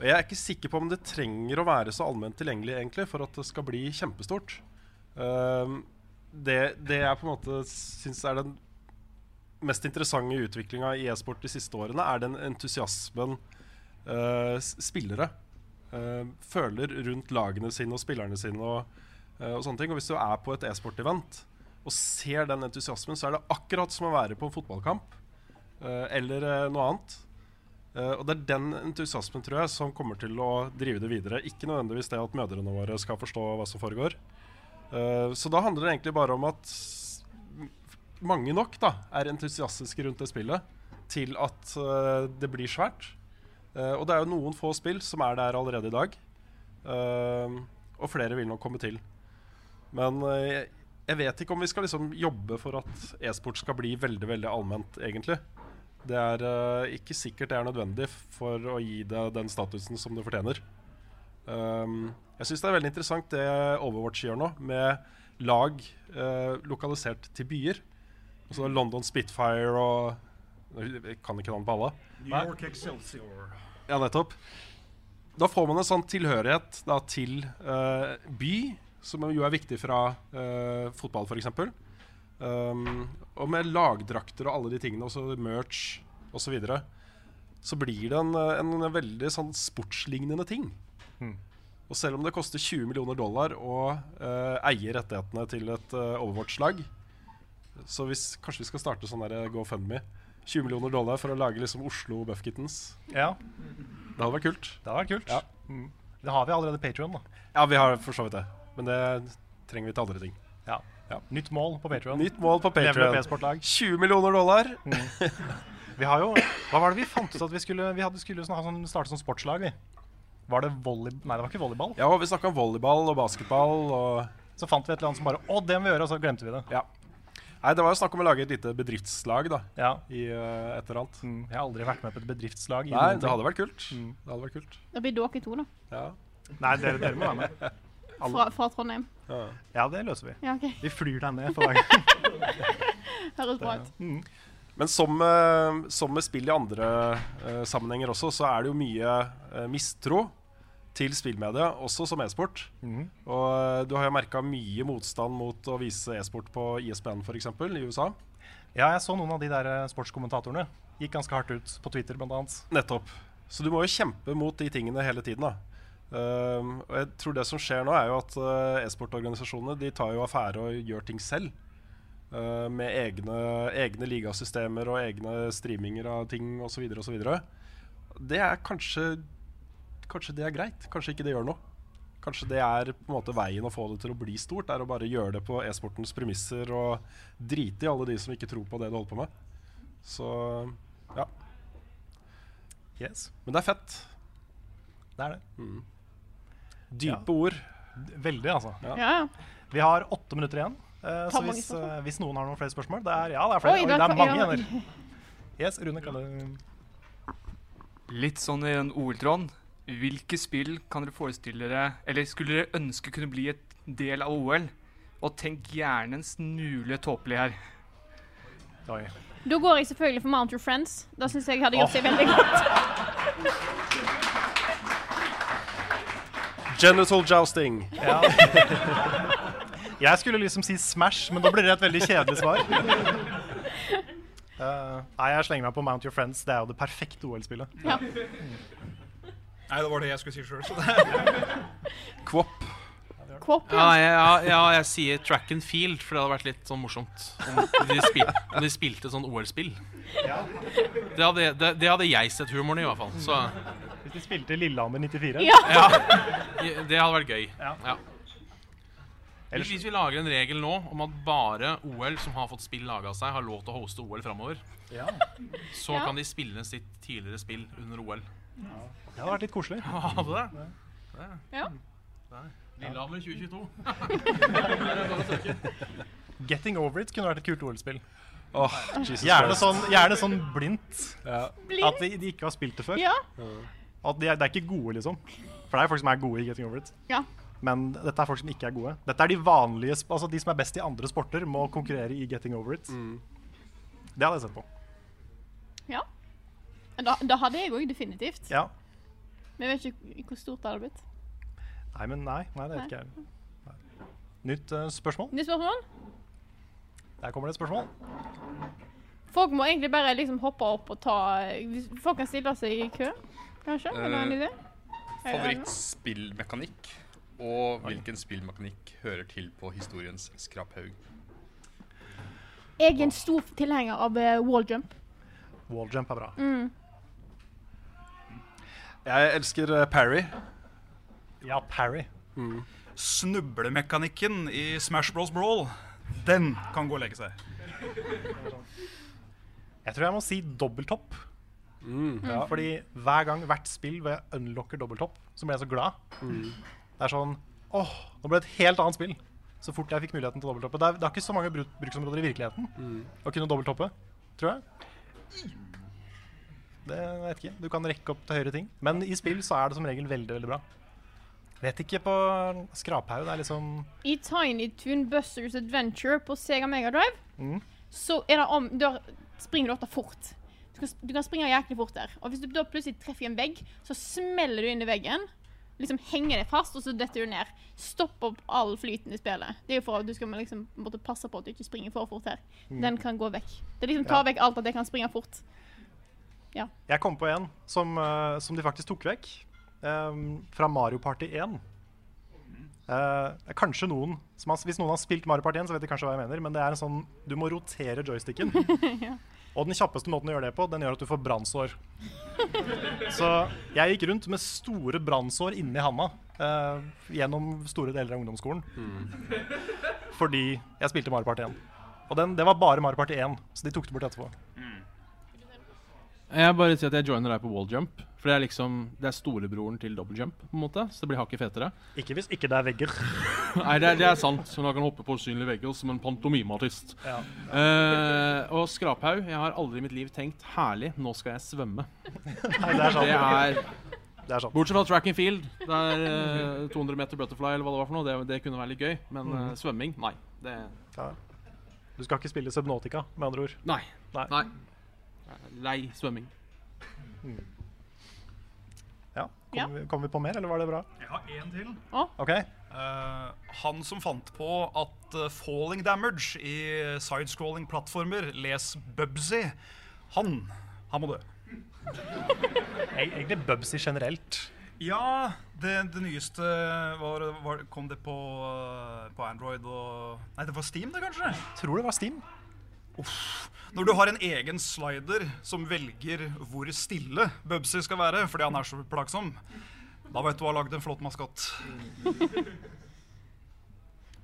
Og jeg er ikke sikker på om det trenger å være så allment tilgjengelig egentlig for at det skal bli kjempestort. Eh, det, det jeg på en måte syns er den mest interessante utviklinga i e-sport de siste årene, er den entusiasmen uh, spillere uh, føler rundt lagene sine og spillerne sine. Og, uh, og sånne ting. Og hvis du er på et e-sport-event og ser den entusiasmen, så er det akkurat som å være på en fotballkamp eller noe annet. Og det er den entusiasmen tror jeg som kommer til å drive det videre. Ikke nødvendigvis det at mødrene våre skal forstå hva som foregår. Eh, så da handler det egentlig bare om at mange nok da, er entusiastiske rundt det spillet til at eh, det blir svært. Eh, og det er jo noen få spill som er der allerede i dag. Og flere vil nok komme til. Men jeg, vet ikke om vi skal liksom jobbe for at e-sport skal bli veldig veldig allment, egentlig. Det er ikke sikkert det er nødvendig for å gi det den statusen som det fortjener. Um, jeg syns det er veldig interessant det Overwatch gjør nå, med lag uh, lokalisert til byer. Altså London Spitfire og Jeg kan ikke navnet på alle. New York Excelsior. Ja, nettopp. Da får man en sånn tilhørighet da, til uh, by, som jo er viktig fra uh, fotball, f.eks. Um, og med lagdrakter og alle de tingene, også merch osv., så, videre, så blir det en, en veldig sånn sportslignende ting. Mm. Og selv om det koster 20 millioner dollar å uh, eie rettighetene til et uh, Overwatch-lag, så hvis, kanskje vi skal starte sånn der GoFundMe 20 millioner dollar for å lage liksom Oslo Buff Kittens. Ja. Det hadde vært kult. Det hadde vært kult. Ja. Mm. Det har vi allerede Patreon da. Ja, vi har for så vidt det. Men det trenger vi til andre ting. Ja. Nytt mål på Patreon. Nytt mål på e-sportlag. 20 millioner dollar. Vi har jo Hva var det vi fant ut at vi skulle Vi hadde skulle ha sånn, starte som sportslag, vi. Var det volley... Nei, det var ikke volleyball. Ja, vi snakka om volleyball og basketball og Så fant vi et eller annet som bare Å, det må vi gjøre, og så glemte vi det. Ja. Nei, Det var jo snakk om å lage et lite bedriftslag da, Ja. i uh, etter alt. Mm, jeg har aldri vært med på et bedriftslag. i Nei, det hadde vært kult. Mm. Det hadde vært kult. Det blir dere to, da. Ja. Nei, dere, dere må være med. Fra, fra Trondheim. Ja. Ja, det løser vi. Ja, okay. Vi flyr deg ned for hver gang. Høres bra ut. Mm. Men som, eh, som med spill i andre uh, sammenhenger også, så er det jo mye mistro til spillmedia, også som e-sport. Mm. Og eh, du har jo merka mye motstand mot å vise e-sport på E ISBN f.eks. i USA. Ja, jeg så noen av de der eh, sportskommentatorene. Gikk ganske hardt ut på Twitter, annet. Nettopp. Så du må jo kjempe mot de tingene hele tiden. da. Uh, og jeg tror det som skjer nå, er jo at uh, e-sportorganisasjonene de tar jo affære og gjør ting selv. Uh, med egne, egne ligasystemer og egne streaminger av ting osv. osv. Det er kanskje Kanskje det er greit. Kanskje ikke det gjør noe. Kanskje det er på en måte veien å få det til å bli stort. Er å bare gjøre det på e-sportens premisser og drite i alle de som ikke tror på det du holder på med. Så ja. Yes. Men det er fett. Det er det. Mm. Dype ord. Veldig, altså. Ja. Ja, ja. Vi har åtte minutter igjen. Uh, så hvis, eh, hvis noen har noen flere spørsmål det er, Ja, det er flere. Oi, Oi, det er mange ja. igjen. Yes, Rune kan det Litt sånn i den ordtråden. Hvilke spill kan dere forestille dere Eller skulle dere ønske kunne bli et del av OL? Og tenk gjerne en smule tåpelig her. Oi. Da går jeg selvfølgelig for Mount Your Friends. Da syns jeg hadde gjort seg veldig godt. Genital jousting. Ja. jeg skulle liksom si Smash, men da blir det et veldig kjedelig svar. Uh, nei, jeg slenger meg på Mount Your Friends. Det er jo det perfekte OL-spillet. Ja. Nei, det var det jeg skulle si sjøl. Kvopp. Kvopp, Ja, jeg, ja, ja, jeg sier track and field, for det hadde vært litt sånn morsomt om de, spil, om de spilte sånn OL-spill. Det, det, det hadde jeg sett humoren i, i hvert fall. Så Hvis de spilte Lillehammer 94 Ja. ja, det hadde vært gøy. Ja. Ja. Hvis, vi lager en regel nå om at bare OL som har fått spill laga seg, har lov til å hoste OL framover, Ja. så kan de spille sitt tidligere spill under OL. Det hadde vært litt koselig. Hadde det? det. Ja. Lillehammer 2022. Getting Over It kunne vært et kult OL-spill. Oh, Jesus Gjerne sånn, gjerne sånn blindt. Ja. Blind? At de, de ikke har spilt det før. Ja. At de er, det er ikke gode, liksom. For det er folk som er gode i Getting Over It. Ja. Men dette er folk som ikke er gode. Dette er de vanlige Altså de som er best i andre sporter, må konkurrere i Getting Over It. Det hadde jeg sett på. ja. Da, da hadde jeg òg definitivt. Ja. Men jeg vet ikke hvor stort det hadde blitt. Nei, men nei. nei det vet ikke jeg. Nytt uh, spørsmål. Nytt spørsmål? Der kommer det et spørsmål. Folk må egentlig bare liksom hoppe opp og ta Folk kan stille seg i kø, kanskje? Uh, en idé? Favorittspillmekanikk og hvilken spillmekanikk hører til på historiens skraphaug? Jeg er en stor tilhenger av uh, walljump. Walljump er bra. Mm. Jeg elsker eh, Parry. Ja, Parry. Snublemekanikken i Smash Bros. Brawl, den kan gå og legge seg. Jeg tror jeg må si dobbelthopp. Mm, ja. Fordi hver gang, hvert spill hvor jeg unlocker dobbelthopp, så blir jeg så glad. Mm. Det er sånn åh, nå ble det et helt annet spill. Så fort jeg fikk muligheten til dobbelttoppe. Det er, det er ikke så mange bruk, bruksområder i virkeligheten Mm. å kunne dobbelthoppe, tror jeg. Det vet ikke. Du kan rekke opp til høyere ting. Men i spill så er det som regel veldig, veldig bra. Vet ikke på skraphaug. Det er liksom I Tiny Toon Busters Adventure på Sega Mega Drive mm. så er det om Da springer du ofte fort. Du kan, du kan springe jæklig fort der. Og hvis du da plutselig treffer en vegg, så smeller du inn i veggen. Liksom henger deg fast, og så detter du ned. Stopp opp all flyten i spillet. Det er jo for at du skal liksom passe på at du ikke springer for fort her. Mm. Den kan gå vekk. Det liksom tar Ja. vekk alt at det kan springe fort. Ja. Jeg kom på en som, eh, som de faktisk tok vekk. Um, fra Mario Party 1. Uh, kanskje noen som har, Hvis noen har spilt Mario Party 1, så vet de kanskje hva jeg mener. Men det er en sånn Du må rotere joysticken. Ja. Og den kjappeste måten å gjøre det på, den gjør at du får brannsår. Så jeg gikk rundt med store brannsår inni handa uh, gjennom store deler av ungdomsskolen. Fordi jeg spilte Mario Party 1. Og den, det var bare Mario Party 1, så de tok det bort etterpå. Jeg bare sier at jeg joiner deg på walljump. For det er liksom Det er storebroren til double jump, på en måte. Så det blir hakket fetere. Ikke hvis ikke det er vegger. Nei, det er, det er sant. Så da kan hoppe på usynlige vegger som en pantomimeartist. Ja. Uh, og skraphaug Jeg har aldri i mitt liv tenkt 'herlig, nå skal jeg svømme'. Nei, det er sant. Det er, Det er sant. Bortsett fra track and field, der uh, 200 meter butterfly eller hva det var for noe, det, det kunne være litt gøy. Men eh, Mhm. svømming, nei. Det Ja. Du skal ikke spille Subnautica, med andre ord? Nei. Nei. Nei. Lei svømming. Ja. Kom, Vi, kom vi på mer, eller var det bra? Jeg har én til. Ah. Okay. Uh, han som fant på at uh, falling damage i sidescrolling-plattformer, les Bubsy, han, han må dø. Egentlig Bubsy generelt. Ja, det, det nyeste var, var Kom det på, eh, på Android og Nei, det var Steam, det, kanskje? Tror det var Steam. Uff. Når du har en egen slider som velger hvor stille Bubsy skal være fordi han er så plagsom, da vet du å har lagd en flott maskot.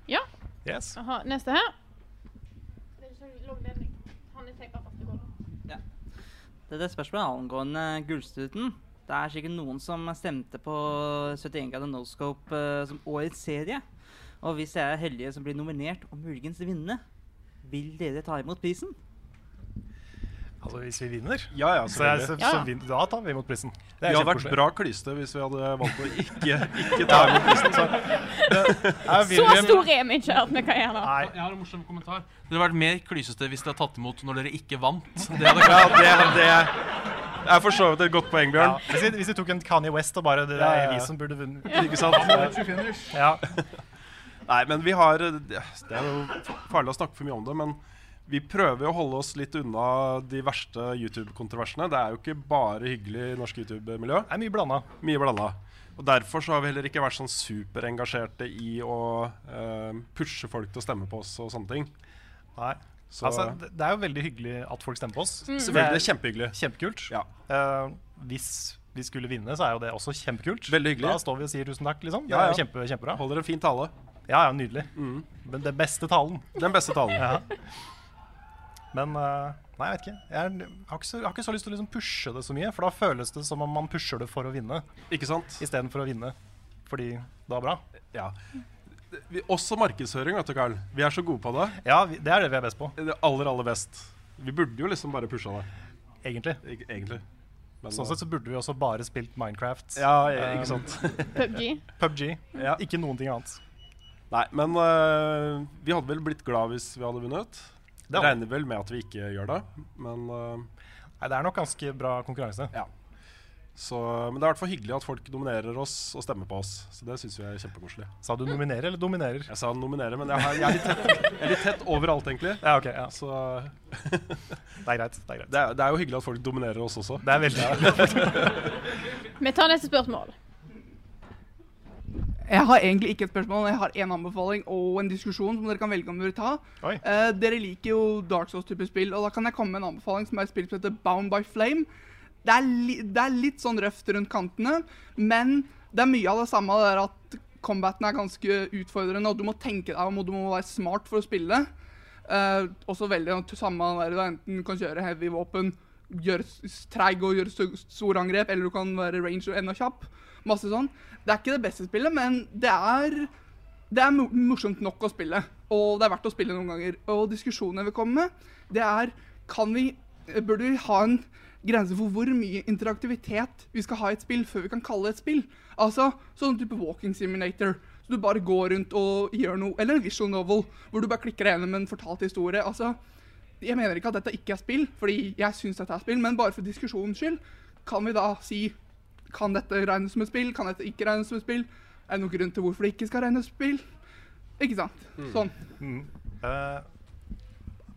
Ja. Yes. Aha, neste her. Det er. Han er er spørsmålet angående Gullstuten. Det er sikkert noen som stemte på 71 grader Noscope uh, som årets serie. Og hvis jeg er heldig som blir nominert og muligens vinne, vil dere ta imot prisen? Altså hvis vi vinner? Ja, ja, så, så, så, så vin, Da tar vi imot prisen. Vi hadde vært bra klyste hvis vi hadde valgt å ikke, ikke ta imot prisen. Så det, Så stor er vi ikke at vi kan gjøre det. Jeg har en morsom kommentar. Det hadde vært mer klysete hvis dere hadde tatt imot når dere ikke vant. Det hadde Ja, det, det er for så vidt et godt poeng, Bjørn. Ja, hvis, vi, tok en Kanye West og bare Det Ja, er vi som burde vunnet. Ikke sant? Ja. Nei, men vi har Det er jo farlig å snakke for mye om det, men vi prøver å holde oss litt unna de verste YouTube-kontroversene. Det er jo ikke bare hyggelig i norsk YouTube-miljø. Det er mye blanda. Mye blanda. Og Derfor så har vi heller ikke vært sånn superengasjerte i å eh, pushe folk til å stemme på oss og sånne ting. Nei. Så Altså, det, er jo veldig hyggelig at folk stemmer på oss. Mm. Selvfølgelig, det er kjempehyggelig. Kjempekult. Ja. Eh, hvis vi skulle vinne, så er jo det også kjempekult. Veldig hyggelig. Da står vi og sier tusen takk, liksom. Ja, Det er ja. jo kjempe, kjempebra. Holder en fin tale. Ja, ja, nydelig. Men den beste talen. Den beste talen. Ja. Men uh, Nei, jeg vet ikke. Jeg, har ikke så, jeg har ikke så lyst til å liksom pushe det så mye, for da føles det som om man pusher det for å vinne. Ikke sant? Istedenfor å vinne fordi det er bra. Ja. Vi, også markedsføring, vet du, Carl. Vi er så gode på det. Ja, vi, det er det vi er best på. Det aller, aller best. Vi burde jo liksom bare pusha det. Egentlig. Eg- Egentlig. Men, sånn uh, sett så burde vi også bare spilt Minecraft. Ja, e- Eh, ikke sant. PUBG. PUBG. Ja. Ikke noen ting annet. Nei, men uh, vi hadde vel blitt glad hvis vi hadde vunnet. Det Regner vel med at vi ikke gjør det, men uh, Nei, det er nok ganske bra konkurranse. Ja. Så, men det er i hvert fall hyggelig at folk nominerer oss og stemmer på oss. Så det syns vi er kjempekoselig. Sa du nominere eller dominerer? Jeg sa nominere, men jeg, har, jeg, er, litt tett, jeg er litt tett overalt, egentlig. Ja, ok, ja. Så Det er greit. Det er greit. det er, det er jo hyggelig at folk dominerer oss også. Det er veldig hyggelig. Vi tar neste spørsmål. Jeg har egentlig ikke et spørsmål, jeg har en anbefaling og en diskusjon som dere kan velge om dere vil ta. Uh, dere liker jo Dark Souls-type spill, og da kan jeg komme med en anbefaling som er et spill som heter Bound by Flame. Det er, li det er litt sånn røft rundt kantene, men det er mye av det samme. Det er at combaten er ganske utfordrende, og du må tenke deg om, og du må være smart for å spille. Uh, også veldig det samme der du enten kan kjøre heavy våpen, gjøre treig og gjøre sto- store angrep, eller du kan være ranger og enda kjapp. Masse sånn. Det er ikke det beste spillet, men det er det er morsomt nok å spille, og det er verdt å spille noen ganger. Og diskusjonen jeg vil komme med, det er kan vi, Burde vi ha en grense for hvor mye interaktivitet vi skal ha i et spill før vi kan kalle det et spill? Altså sånn type walking simulator. Så du bare går rundt og gjør noe. Eller en visual novel, hvor du bare klikker deg gjennom en fortalt historie. Altså, jeg mener ikke at dette ikke er spill, fordi jeg syns dette er spill, men bare for diskusjonens skyld kan vi da si Kan dette regnes som et spill? Kan dette ikke regnes som et spill? Er det noen grunn til hvorfor det ikke skal regnes som spill? Ikke sant? Sånn. Mm. Uh,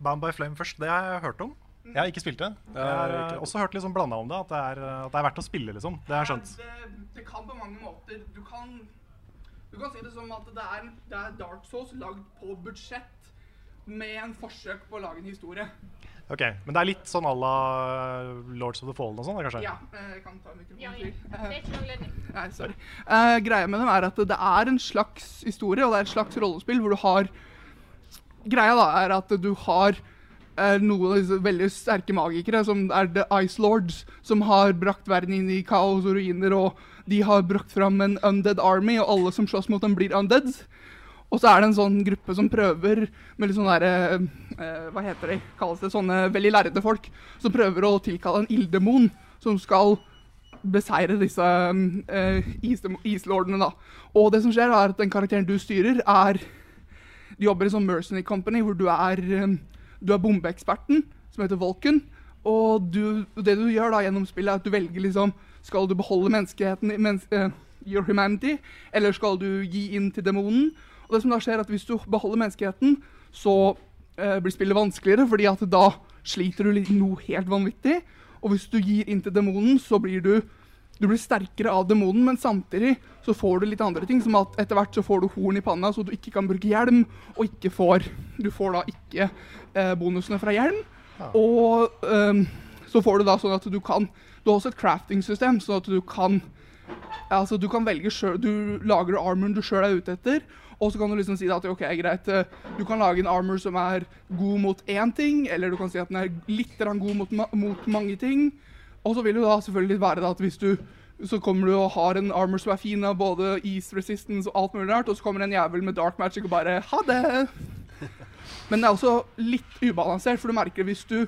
Bound by Flame først, det har jeg hørt om. Jeg har ikke spilt det. Jeg har eh, også hørt litt sånn blanda om det, at det, er, at det er verdt å spille, liksom. Det har jeg skjønt. Det, det kan på mange måter Du kan, du kan si det som at det er, det er Dark Souls lagd på budsjett med en forsøk på å lage en historie. Ok, Men det er litt sånn à la Lords of the Fallen og sånn, kanskje? Ja, eh, jeg kan ta mikrofonen Ja, ja. Det er ikke ledning. Nei, sorry. Uh, greia med dem er at det er en slags historie, og det er et slags rollespill hvor du har Greia da er at du har uh, noen av disse veldig sterke magikere, som er The Ice Lords, som har brakt verden inn i kaos og ruiner, og de har brakt fram en undead army, og alle som slåss mot dem, blir undead. Og så er det en sånn gruppe som prøver med litt sånn derre eh, Hva heter de? Kalles det sånne veldig lærde folk? Som prøver å tilkalle en ilddemon som skal beseire disse eh, islordene, da. Og det som skjer, er at den karakteren du styrer, er De jobber i sånn mercenary company hvor du er, eh, du er bombeeksperten, som heter Vulcan. Og du, det du gjør da gjennom spillet, er at du velger liksom Skal du beholde menneskeheten, i- mens, eh, your humanity, eller skal du gi inn til demonen? Og det som da skjer, er at hvis du beholder menneskeheten, så eh, blir spillet vanskeligere, fordi at da sliter du noe helt vanvittig. Og hvis du gir inn til demonen, så blir du du blir sterkere av demonen, men samtidig så får du litt andre ting, som at etter hvert så får du horn i panna, så du ikke kan bruke hjelm, og ikke får Du får da ikke eh, bonusene fra hjelm. Og eh, så får du da sånn at du kan Du har også et crafting-system, sånn at du kan Altså, du kan velge sjøl Du lager armoren du sjøl er ute etter. Og så kan du liksom si at ok, greit, eh, du kan lage en armor som er god mot én ting, eller du kan si at den er litt god mot, mot mange ting. Og så vil det da selvfølgelig være at hvis du så kommer du og har en armor som er fin av både ease resistance og alt mulig rart, og så kommer en jævel med dark magic og bare ha det. Men det er også litt ubalansert, for du merker hvis du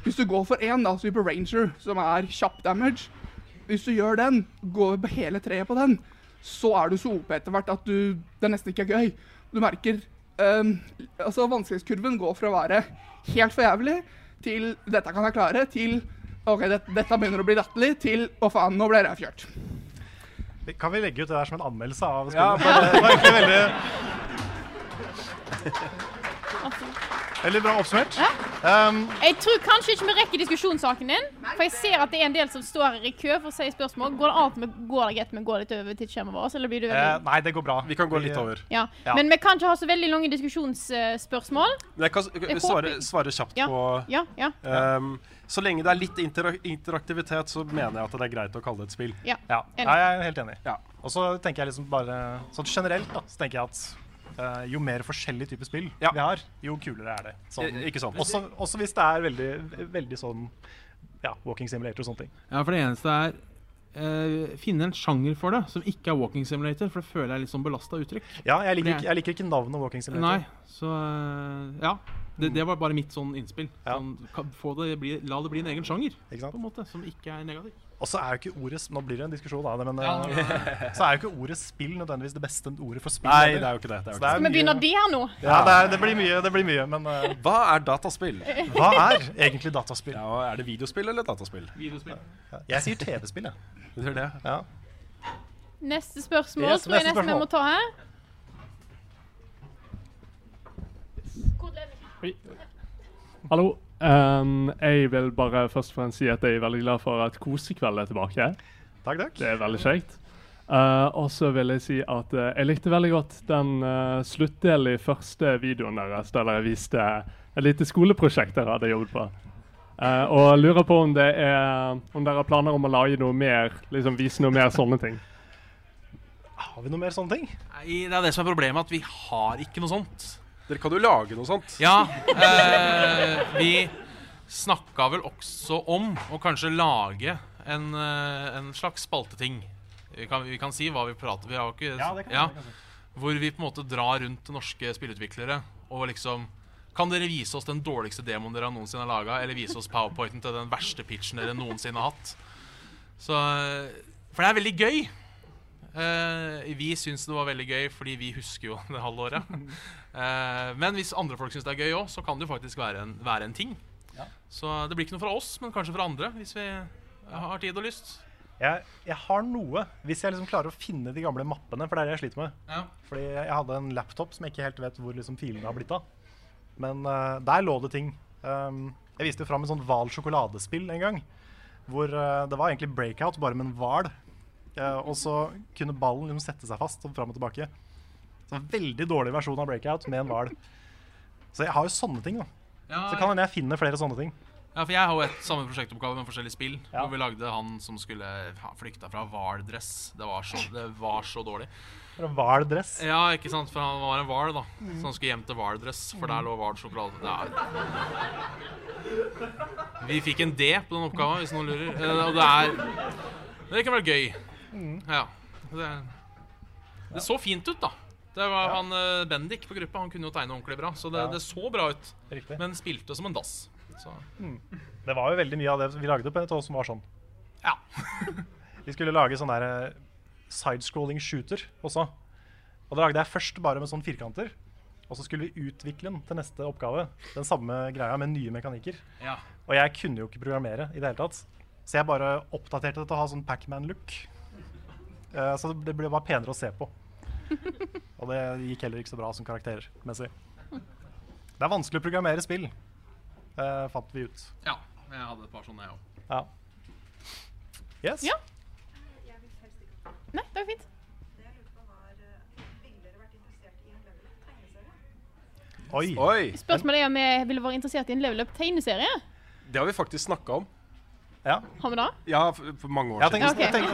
hvis du går for én, da, type ranger, som er kjapp damage Hvis du gjør den, går hele treet på den, så er du så OP etter hvert at du, det nesten ikke er gøy. Du merker um, altså Vanskelighetskurven går fra å være helt for jævlig til 'dette kan jeg klare', til 'OK, det, dette begynner å bli latterlig', til 'å faen, nå ble jeg fjørt'. Kan vi legge ut det der som en anmeldelse av Ja, spillet? Ja, det var egentlig veldig Veldig bra oppsummert. Um, Jeg tror kanskje ikke vi rekker diskusjonssaken din. For jeg ser at det er en del som står her i kø for å si spørsmål. Går det an med, går greit med å gå litt over tidsskjemaet vårt? Eller blir du eh, veldig nei, det går bra. Vi kan gå litt over. ja. Ja. Men vi kan ikke ha så veldig lange diskusjonsspørsmål. Men jeg kan Jeg svare, svare kjapt Ja, på ja, ja. Um, Så lenge det er litt interak interaktivitet, så mener jeg at det er greit å kalle det et spill. Ja. Ja, jeg er helt enig. Og så tenker jeg liksom bare sånn generelt da, så tenker jeg at eh, jo mer forskjellig type spill vi har, jo kulere er det. I- ikke sant. Også, også hvis det er veldig, veldig sånn ja, walking simulator og sånne ting. Ja, for det eneste er Uh, finne en sjanger for det som ikke er walking simulator, for det føler jeg er litt sånn belasta uttrykk. Ja, jeg liker, er- ikke, jeg liker ikke navnet walking simulator. Nei, så uh, ja. Det, det var bare mitt sånn innspill. Sånn, få det bli, la det bli en egen sjanger, på en måte, som ikke er negativ. Og så er jo ikke ordet Nå blir det en diskusjon av det, men Ja. eh, så er jo ikke ordet spill nødvendigvis det beste ordet for spill. Nei, det er jo ikke det, det er jo ikke det. Skal vi begynne der nå? Ja, det, er, det blir mye. Det blir mye men, uh, Hva er dataspill? Hva er egentlig dataspill? Ja, og Er det videospill eller dataspill? Videospill. Ja, Jeg sier TV-spill, jeg. Du tror det. Ja. Neste spørsmål Yes, tror jeg nesten vi må ta her. Hallo. Ehm, jeg vil bare først og fremst si at jeg er veldig glad for at Kosekveld er tilbake. Takk, takk. Det er veldig kjekt. Uh, og så vil jeg si at uh, jeg likte veldig godt den uh, sluttdelen i første videoen deres, der dere viste et lite skoleprosjekt dere hadde jobbet på. Uh, og lurer på om, det er, om dere har planer om å lage noe mer, liksom vise noe mer sånne ting. Har vi noe mer sånne ting? Nei, det er det som er problemet, at vi har ikke noe sånt. Dere kan jo lage noe sånt. Ja. Eh, vi snakka vel også om å kanskje lage en, eh, en slags spalteting. Vi kan, vi kan si hva vi prater Vi har jo ikke Ja, det kan ja, det kan. Hvor vi på en måte drar rundt til norske spillutviklere og liksom Kan dere vise oss den dårligste demoen dere noensinne har laga, eller vise oss powerpointen til den verste pitchen dere noensinne har hatt? Så, for det er veldig gøy. Eh, vi syns det var veldig gøy fordi vi husker jo det halve året. Uh, men hvis andre folk syns det er gøy òg, så kan det jo faktisk være en, være en ting. Ja. Så det blir ikke noe fra oss, men kanskje fra andre, hvis vi har tid og lyst. Jeg, jeg har noe, hvis jeg liksom klarer å finne de gamle mappene, for det er det jeg sliter med. Ja. Fordi jeg hadde en laptop som jeg ikke helt vet hvor liksom filene har blitt av. Men uh, der lå det ting. Um, jeg viste jo fram en sånn hval sjokoladespill en gang. Hvor eh, det var egentlig breakout, bare med en hval. Eh, og så kunne ballen liksom sette seg fast og fram og tilbake. Så en veldig dårlig versjon av breakout med en hval. Så jeg har jo sånne ting, da. Ja, så kan hende jeg finner flere sånne ting. Ja, for jeg har jo et samme prosjektoppgave med forskjellige spill. Ja. Hvor vi lagde han som skulle ha flykta fra hval-dress. Det, var så- det var så dårlig. Fra en. Ja, ikke sant? For han var en hval, da. Mm. Så han skulle hjem til hval-dress, for der lå hvalsjokolade. Ja. Vi fikk en D på den oppgaven, hvis noen lurer. Eh, Og det er Det kan være gøy. Mm. Ja. Det, det så fint ut, da. Det var han eh, Bendik på gruppa. Han kunne jo tegne ordentlig bra. Så det, Ja. det så bra ut. Riktig. Men spilte som en dass. Så. Mm. Det var jo veldig mye av det vi lagde på NTH som var sånn. Ja. vi skulle lage sånn der eh, sidescrolling shooter også. Og da lagde jeg først bare med sånne firkanter. Og så skulle vi utvikle den til neste oppgave. Den samme greia med nye mekanikker. Ja. Og jeg kunne jo ikke programmere i det hele tatt. Så jeg bare oppdaterte det til å ha sånn Pacman-look. Eh, så det ble bare penere å se på. Og det gikk heller ikke så bra som karaktermessig. Det er vanskelig å programmere spill, uh, fant vi ut. ja. Jeg hadde et par sånne, jeg òg. Ja. Yes. Ja. Nei, det var fint. Oi. Oi. Spørsmålet er om jeg ville vært interessert i en level up-tegneserie. Det har vi faktisk snakka om. Ja. Har vi det? Ja, for, for mange år tenk, siden. Ok. tenk,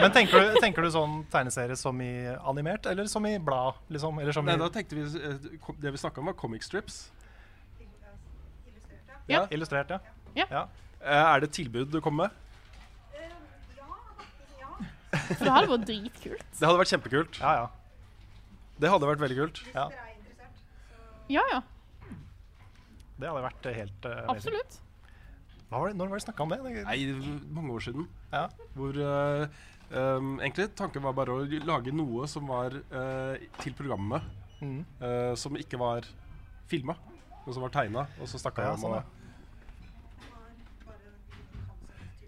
men tenker du, tenker du sånn tegneserie som i animert, eller som i blad? Liksom? Eller som Nei, i da tenkte vi eh, Det vi snakka om, var comic strips. Ja. Illustrert, ja. Ja. ja. Er det et tilbud du kommer med? For det hadde vært dritkult. Det hadde vært kjempekult. Ja, ja. Det hadde vært veldig kult. Ja. Ja, ja. Det hadde vært eh, helt uh, Absolutt. Hva var det, når var det snakka om det? Nei, mange år siden. Ja. Hvor eh, um, egentlig tanken var bare å lage noe som var uh, til programmet. Mm. Uh, som ikke var filma, men som var tegna. Og så snakka Ja, vi om sånn, ja.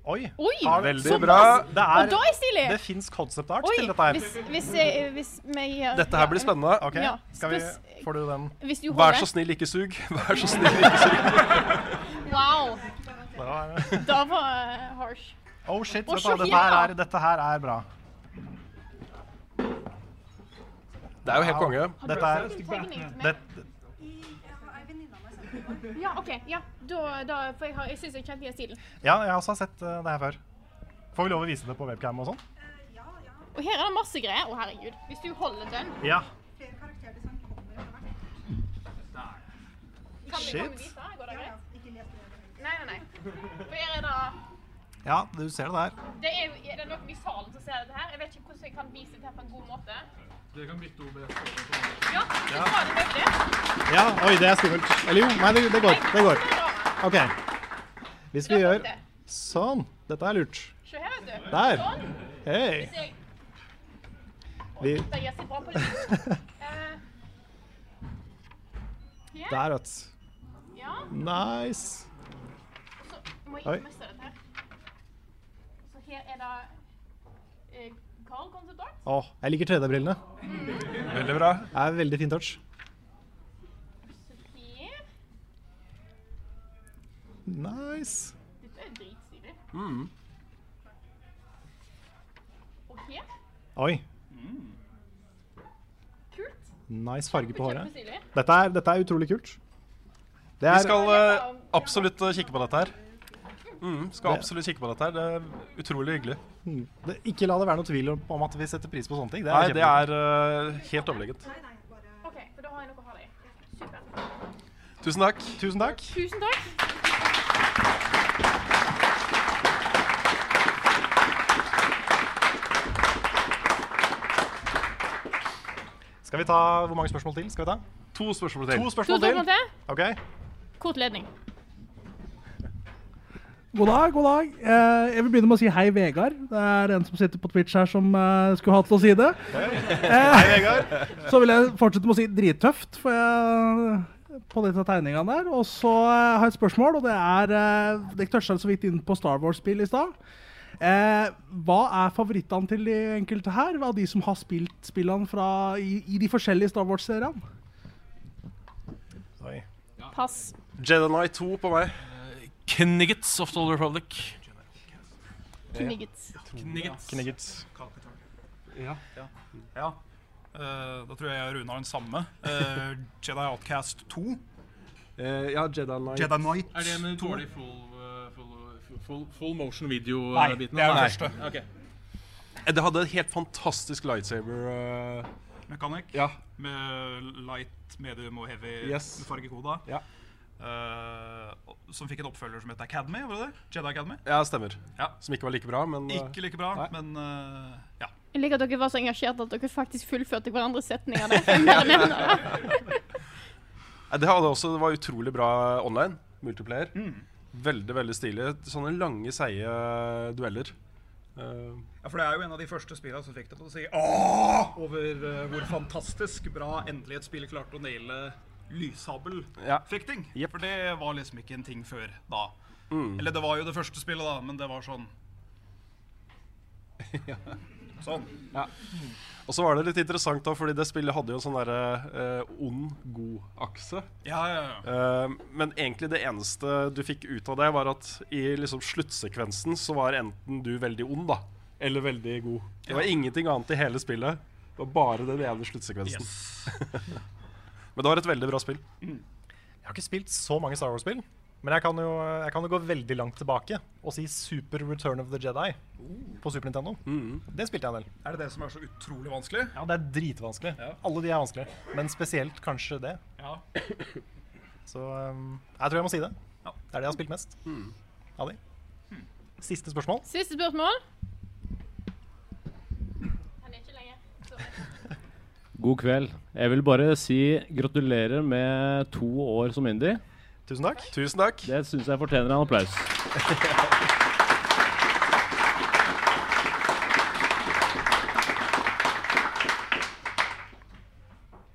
Oi! Oi, ja, Veldig bra. Det, Og da er stilig. det fins concept art Oi, til dette her. hvis, hvis, jeg- hvis meg, gjør Dette her blir spennende. Okay. Ja, skal vi, Får du den? Hvis du Vær så snill, ikke sug. Vær så snill, ikke sug. Wow. Det var- Da var uh, harsh. Oh shit, oh, dette, her er, dette her er bra. Det er jo helt konge. Dette er Ja, OK. Ja, da, da For jeg, har- jeg syns jeg kjente igjen stilen. Ja, jeg har også sett uh, det her før. Får vi lov å vise det på webcam og sånn? Og her er det masse greier. Å, herregud. Hvis du holder den Ja. Kan vi, kan Shit. vi vise? Går det greit? Nei, nei, nei. For her er det ja, du ser det der. Det er, er det noen i salen som ser dette her? Jeg vet ikke hvordan jeg kan vise det her på en god måte. Dere kan bytte OBS. Ja, det det. Ja, oi, det er skummelt. Eller jo, nei, det, det går. Det går. OK. Hvis vi gjør sånn Dette er lurt. Se her, vet du. Der. Sånn. Hei. Vi Det. Eh. Der, vet du. Ja. Nice. Oi. Her. Er det eh, Carl Concept Art. Åh, jeg liker 3D-brillene. Veldig bra. Det er veldig fin touch. Nice. Dette er dritstilig. Mm. Og her Oi. Kult. Nice farge på håret. Dette er, dette er utrolig kult. Det Vi er, skal eh, absolutt eh, kikke på dette her. Mm, skal Det- absolutt kikke på dette her. Det er utrolig hyggelig. Mm. det, ikke la det være noe tvil om, at vi setter pris på sånne ting. Det er Nei, det er uh, helt overlegent. OK, da har jeg noe å ha deg. Super. Tusen takk. Tusen takk. Tusen takk. Skal vi ta Hvor mange spørsmål til? skal vi ta? To spørsmål til. To spørsmål To spørsmål til. til. Okay. Kort ledning. God dag, god dag. Eh, jeg vil begynne med å si hei, Vegard. Det er en som sitter på Twitch her som eh, skulle hatt til å si det. Eh, Hei, Vegard. Så vil jeg fortsette med å si drittøft for jeg, på disse tegningene der. Og så eh, har jeg et spørsmål, og det er eh, Dere toucha så vidt inn på Star Wars-spill i stad. Eh, hva er favorittene til de enkelte her, av de som har spilt spillene fra, i, i de forskjellige Star Wars-seriene? Oi. Pass. Jedi Knight 2 på meg. Kniggets of the Old Republic. Kniggets. Kniggets. Kniggets. Ja. Ja. Uh, da tror jeg jeg og Rune har den samme. Uh, Jedi Outcast 2. Uh, ja, Jedi Knight. Jedi Knight. Er det med dårlig full, full, full, full motion video-biten? Nei, det er den første. Ok. Eh, Det hadde et helt fantastisk lightsaber. eh, Mechanic. Ja. Med light, medium og heavy Yes. fargekoda. Ja. Eh, som fikk en oppfølger som het Academy. var det det? Jedi Academy. Ja, stemmer. Ja. Som ikke var like bra, men eh, Ikke like bra, nei. men eh, ja. Jeg liker at dere var så engasjerte at dere faktisk fullførte hverandres setninger. Er enn det. Også, det var utrolig bra online. Multiplayer. Mm. Veldig veldig stilig. Sånne lange, seige dueller. Uh, Ja, for Det er jo en av de første spillene som fikk deg til å si åh over uh, hvor fantastisk bra endelig et spill klarte å naile lyssabelfekting. For det var liksom ikke en ting før da. Mm. Eller det var jo det første spillet, da, men det var sånn Sånn. Ja. Og så var det litt interessant, da, fordi det spillet hadde jo en sånn derre eh, ond-god-akse. Ja, ja, Eh, men egentlig det eneste du fikk ut av det, var at i liksom sluttsekvensen så var enten du veldig ond, da, eller veldig god. Det var Ja. ingenting annet i hele spillet. Det var bare den ene sluttsekvensen. men det var et veldig bra spill. Jeg har ikke spilt så mange Star Wars-spill, men jeg kan, jo, jeg kan jo gå veldig langt tilbake og si Super Return of the Jedi på Super Nintendo. Det spilte jeg en del. Er det det som er så utrolig vanskelig? Ja, det er dritvanskelig. Alle de er vanskelige, men spesielt kanskje det. Ja. Så um, jeg tror jeg må si det. Det er det jeg har spilt mest av de. Siste spørsmål. Siste spørsmål. God kveld. Jeg vil bare si gratulerer med to år som indie. Tusen takk. Tusen takk. Det syns jeg fortjener en applaus.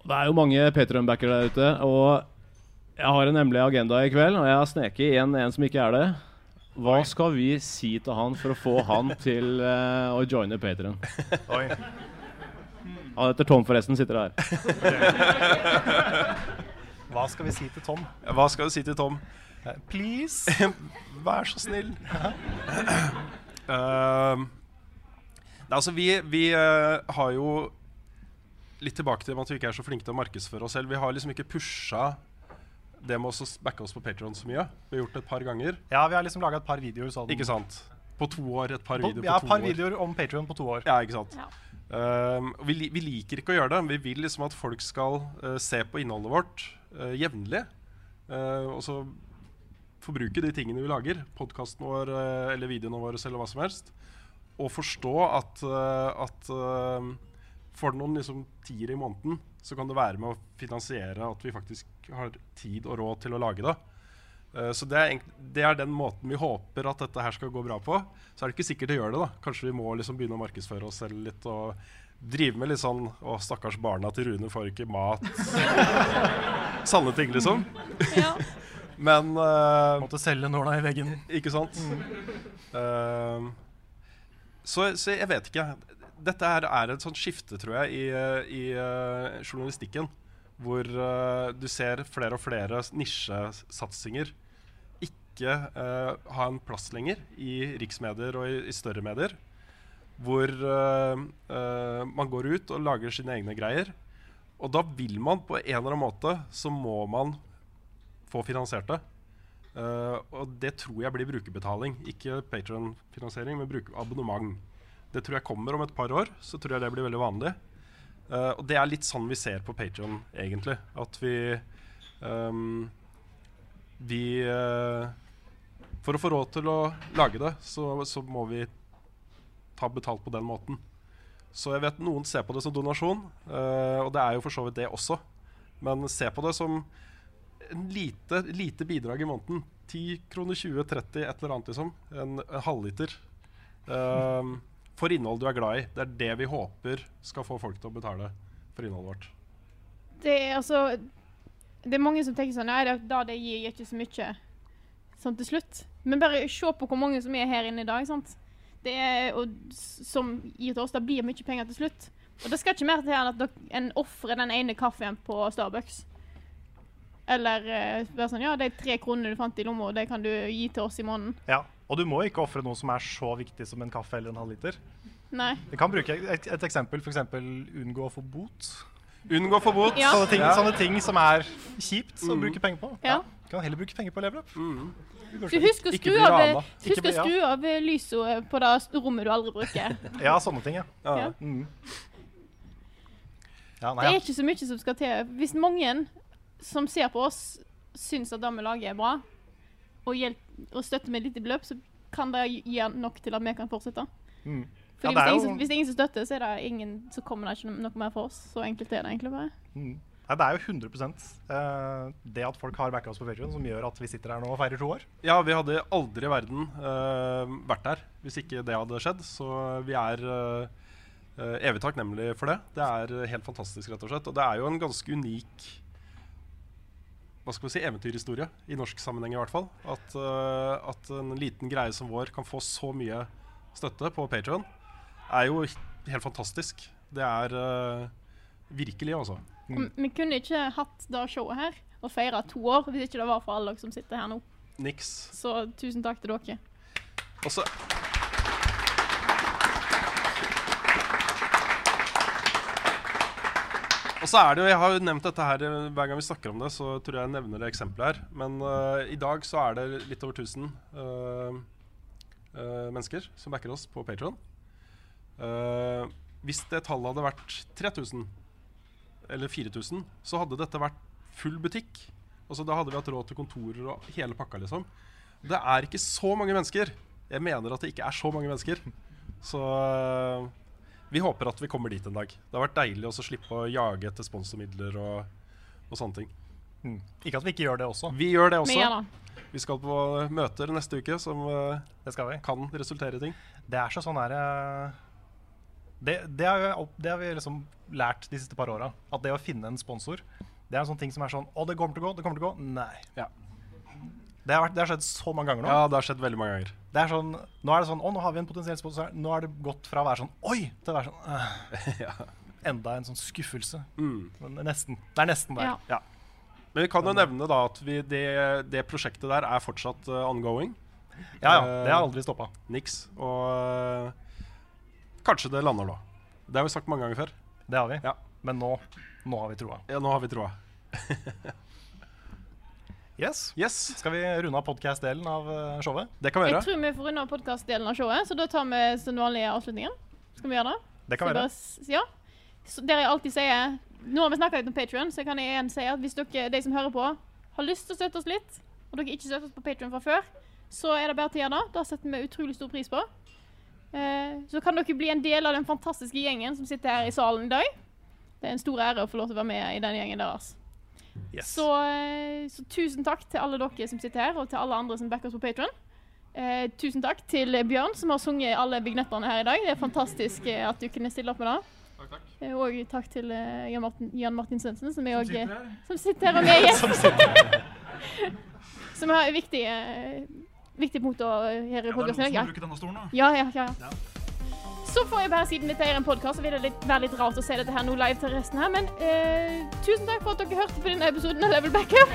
Det er jo mange Patreon-backere der ute, og jeg har en hemmelig agenda i kveld, og jeg har sneket igjen en som ikke er det. Hva skal vi si til han for å få han til uh, å joine Patreon? Han heter Tom, forresten. Sitter her. Hva skal vi si til Tom? Hva skal du si til Tom? Please. Vær så snill. Uh, altså, vi, vi uh, har jo Litt tilbake til at vi ikke er så flinke til å markedsføre oss selv. Vi har liksom ikke pusha det med å backe oss på Patreon så mye. Vi har gjort det et par ganger. Ja, vi har liksom laga et par videoer sånn Ikke sant? På to år. Et par På- videoer ja, på et to par år. videoer om Patreon på to år. Ja, ikke sant. Um, vi, vi liker ikke å gjøre det. Vi vil liksom at folk skal uh, se på innholdet vårt uh, jevnlig. Uh, og så forbruke de tingene vi lager, podkasten vår eller videoene våre eller hva som helst. Og forstå at, at eh, for noen liksom, tiere i måneden så kan det være med å finansiere at vi faktisk har tid og råd til å lage det. Eh, Så det er, det er den måten vi håper at dette her skal gå bra på. Så er det ikke sikkert det gjør det. da Kanskje vi må liksom begynne å markedsføre oss selv litt og drive med litt sånn Å, stakkars barna til Rune får ikke mat. Sanne ting, liksom. Men uh, Måtte selge nåla i veggen. Ikke sant? Eh, så, så jeg vet ikke. Dette her er et sånt skifte, tror jeg, i, i uh, journalistikken. Hvor eh, du ser flere og flere nisjesatsinger ikke eh, ha en plass lenger i riksmedier og i, i større medier. Hvor eh, man går ut og lager sine egne greier. Og da vil man på en eller annen måte så må man få finansiert det. Uh, og det tror jeg blir brukerbetaling. Ikke Patron-finansiering, men abonnement. Det tror jeg kommer om et par år. Så tror jeg det blir veldig vanlig. Eh, og det er litt sånn vi ser på Patrion, egentlig. At vi um, Vi uh, For å få råd til å lage det, så, så må vi ta betalt på den måten. Så jeg vet noen ser på det som donasjon, uh, og det er jo for så vidt det også. Men se på det som en lite, lite bidrag i måneden. 10 kroner, 20, 30, et eller annet, liksom. En, en halvliter. Um, for innhold du er glad i. Det er det vi håper skal få folk til å betale for innholdet vårt. Det er altså Det er mange som tenker sånn Nei, det, da det gir, gir ikke så mye sånn til slutt. Men bare se på hvor mange som er her inne i dag. sant? Det er, og, som gir til oss, det blir mye penger til slutt. Og det skal ikke mer til enn at dere- en ofrer den ene kaffen på Starbucks. Eller bare være sånn Ja, de tre kronene du fant i lomma, det kan du gi til oss i måneden. Ja, Og du må ikke ofre noe som er så viktig som en kaffe eller en halvliter. Nei. Vi kan bruke et, et eksempel, f.eks. unngå å få bot. Unngå forbud. Ja. Sånne, ting, Ja. sånne ting som er kjipt å Mm. bruke penger på. Ja. Kan heller bruke penger på level up. Du husker å skru av, husk å ja. skru av lyset på det rommet du aldri bruker. Ja, sånne ting, ja. Ja. Mm. ja nei, Det er ikke så mye som skal til. Hvis mange som ser på oss, syns at det vi lager er bra, og, hjelp, og støtter med et lite beløp, så kan det gi nok til at vi kan fortsette. Mm. Fordi Ja, det er hvis, det er ingen, jo- som- hvis det er ingen som støtter, så, er det ingen, så kommer det ikke noe mer for oss. Så enkelt er det egentlig bare. Mm. Nei, det er jo 100 eh, det at folk har backa oss på Patreon som gjør at vi sitter her nå og feirer to år. Ja, vi hadde aldri i verden eh, vært der hvis ikke det hadde skjedd. Så vi er eh, evig takknemlige for det. Det er helt fantastisk, rett og slett. Og det er jo en ganske unik hva skal vi si, eventyrhistorie, i norsk sammenheng i hvert fall. At, uh, at en liten greie som vår kan få så mye støtte på Patreon, er jo helt fantastisk. Det er uh, virkelig, altså. Mm. Vi kunne ikke hatt det showet her og feira to år hvis ikke det var for alle dere som sitter her nå. Niks. Så tusen takk til dere. Og Og så er det jo, Jeg har jo nevnt dette her eh, hver gang vi snakker om det. så tror jeg jeg nevner det eksempelet her. Men uh, i dag så er det litt over 1000 uh, uh, mennesker som backer oss på Patron. hvis det tallet hadde vært 3000 eller 4000, så hadde dette vært full butikk. Altså Da hadde vi hatt råd til kontorer og hele pakka. liksom Det er ikke så mange mennesker. Jeg mener at det ikke er så mange mennesker. Så vi håper at vi kommer dit en dag. Det har vært deilig også å slippe å jage etter sponsormidler og, og sånne ting. Mm. Ikke at vi ikke gjør det også. Vi gjør det også. Vi Vi skal på møter neste uke som Det skal vi. kan resultere i ting. Det er så sånn her eh, det, det, har vi, det har vi liksom lært de siste par åra. At det å finne en sponsor Det er en sånn ting som er sånn Å, det kommer til å gå, det kommer til å gå. Nei. Det, har vært, det har skjedd så mange ganger nå. Ja, det har skjedd veldig mange ganger. Det er sånn, nå er det sånn Å, nå har vi en potensiell sponsor. Nå er det gått fra å være sånn Oi! til å være sånn øh. Enda en sånn skuffelse. Mm. Men nesten. Det er nesten der. Ja. Men vi kan jo nevne da at vi, det, det prosjektet der er fortsatt uh, ongoing. Ja, ja. Det har aldri stoppa. Niks. Og uh, kanskje det lander nå. Det har vi sagt mange ganger før. Det har vi. Ja. Men nå, nå har vi troa. Ja, nå har vi troa. yes. Skal vi runde av podkast-delen av eh, showet? Det kan Jeg tror vi får runde av podkast-delen av showet, så da tar vi den vanlige avslutningen. Skal vi gjøre det? Det kan vi gjøre. bare Ja. Så der jeg alltid sier Nå har vi snakka litt om Patreon, så kan jeg igjen si at hvis dere, de som hører på, har lyst til å støtte oss litt, og dere ikke støtter oss på Patreon fra før, så er det bare til å gjøre det. Det setter vi utrolig stor pris på. Eh, så kan dere bli en del av den fantastiske gjengen som sitter her i salen i dag. Det er en stor ære å få lov til å være med i den gjengen deres. Så, eh, så tusen takk til alle dere som sitter her, og til alle andre som backer oss på Patreon. Eh, tusen takk til Bjørn, som har sunget alle vignettene her i dag. Det er fantastisk eh, at du kunne stille opp med det. Eh, Og takk til Jan Martin, Jan Martin Svendsen, som, er Som også, sitter her. som sitter her og med gjest. Som er viktig, viktig punkt å her i Ja, det er podkasten. noen som må denne stolen, da. Ja, ja, ja. Så får jeg bare, siden dette er en podkast, så vil det litt, være litt rart å se dette her nå live til resten her, men eh, tusen takk for at dere hørte på denne episoden av Level Backup.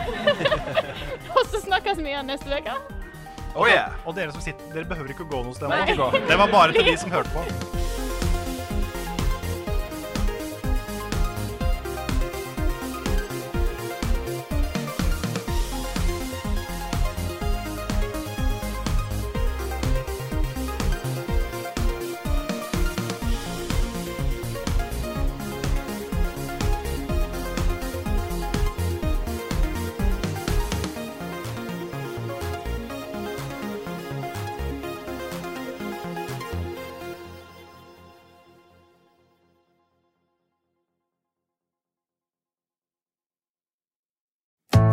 og så snakkes vi igjen neste uke. Oh, yeah. Og dere som sitter, dere behøver ikke å gå noe sted. Det var bare til de som hørte på.